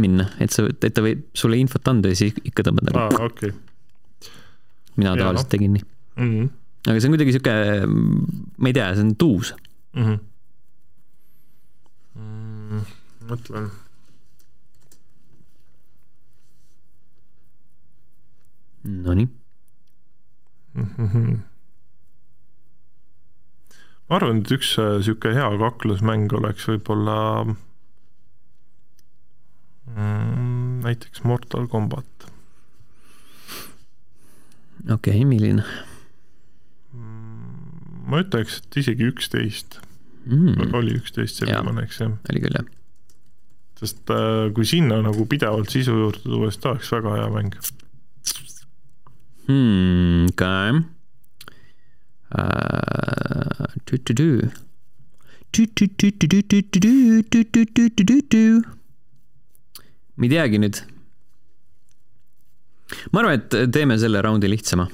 minna, et sa, et ta võib sulle infot anda ja siis ikka tõmbad nagu aa, okei. mina jaa, tavaliselt tegin nii. Mhm. aga see on kuidagi sihuke, ma ei tea, see on tuus. Mhm. Mm, mõtlen. Nonii, Mhm. ma arvan, et üks äh, sihuke hea kaklusmäng oleks võib-olla mm, näiteks Mortal Combat. okei okay,, milline mm,? ma ütleks, et isegi üksteist mm.? oli üksteist selline Jaa. paneks jah, oli küll jah sest äh, kui sinna nagu pidevalt sisu juurde tuua, siis ta oleks väga hea mäng hmm,. okei uh,. tü-tü-tü. Tü-tü-tü-tü-tü-tü-tü-tü-tü-tü-tü. ma ei teagi nüüd. ma arvan, et teeme selle raundi lihtsama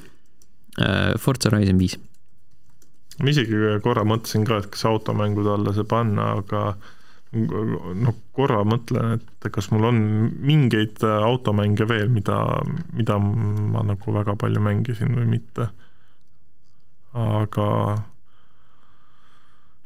uh,. Forza Horizon viis. ma isegi korra mõtlesin ka, et kas automängude alla see panna, aga noh, korra mõtlen, et kas mul on mingeid automänge veel, mida, mida ma nagu väga palju mängisin või mitte. aga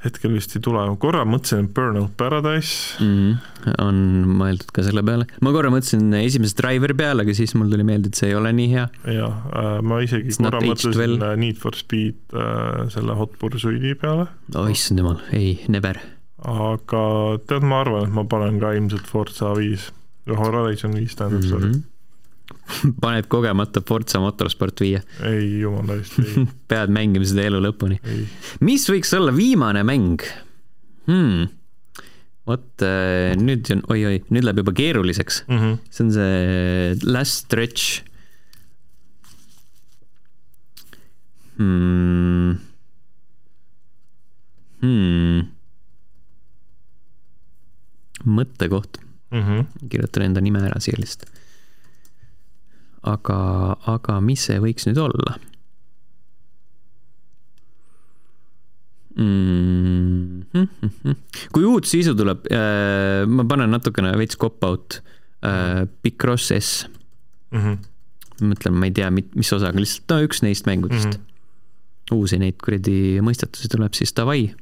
hetkel vist ei tule, ma korra mõtlesin, et Burnout Paradise, mm. on mõeldud ka selle peale. ma korra mõtlesin esimese Driveri peale, aga siis mul tuli meelde, et see ei ole nii hea. jah, ma isegi It's korra mõtlesin well. well. Need for Speed äh, selle Hot Pursuit'i peale oh issand jumal, ei, never. Aga tead, ma arvan, et ma panen ka ilmselt Forza viis, Horizon viis tähendab mm. -hmm. paned kogemata Forza Motorsport viie, sorry, ei jumala eest, ei, pead mängima seda elu lõpuni. mis võiks olla viimane mäng hmm.? vot äh, nüüd on, oi-oi, nüüd läheb juba keeruliseks. mm. -hmm. see on see last stretch hmm.. Hmm. mõttekoht, Mm -hmm. kirjutan enda nime ära siia lihtsalt. aga, aga mis see võiks nüüd olla mm?? kui uut sisu tuleb äh,, ma panen natukene veits cop-out äh,, Picross S, Mm -hmm. mõtlen, ma ei tea, mis osaga, lihtsalt no üks neist mängudest mm. -hmm. uusi neid kuradi mõistatusi tuleb, siis davai,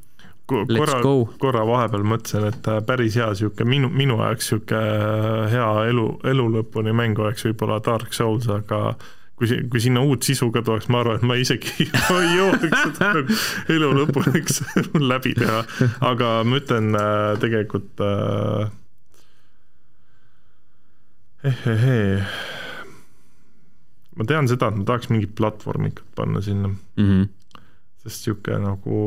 korra, korra vahepeal mõtlesin, et äh, päris hea sihuke minu, minu jaoks sihuke hea elu, elu lõpuni mäng oleks võib-olla Dark Souls, aga kui, kui sinna uut sisu ka tuleks, ma arvan, et ma isegi ma ei jõuaks seda nagu elu lõpuniks läbi teha, aga ma ütlen äh, tegelikult äh, ehehee ma tean seda, et ma tahaks mingit platvormikat panna sinna, mm. -hmm. sest sihuke nagu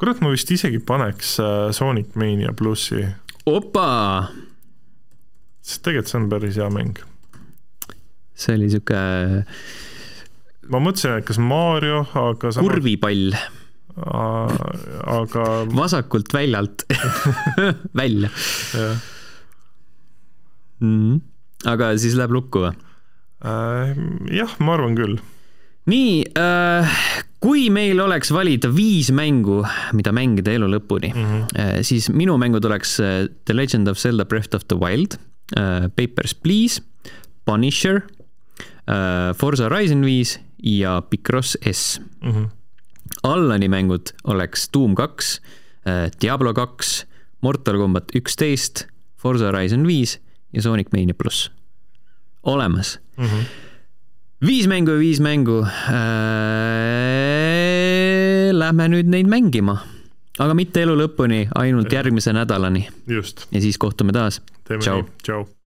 kurat, ma vist isegi paneks äh, Sonic Mania plussi, opa, sest tegelikult see on päris hea mäng. see oli sihuke ma mõtlesin, et kas Mario, aga samas, kurvipall aga vasakult väljalt välja jah. -hmm. aga siis läheb lukku või? äh,, jah, ma arvan küll. nii äh,, kui meil oleks valida viis mängu, mida mängida elu lõpuni mm, -hmm. siis minu mängud oleks äh, The Legend of Zelda Breath of the Wild äh,, Papers, Please, Punisher Forza Horizon viis ja Picross S. Mm -hmm. Allani mängud oleks Doom kaks, Diablo kaks, Mortal Combat üksteist, Forza Horizon viis ja Sonic Mania pluss. olemas. Mm -hmm. Viis mängu ja viis mängu. Äh,. Lähme nüüd neid mängima, aga mitte elu lõpuni, ainult järgmise nädalani. Just, ja siis kohtume taas. tšau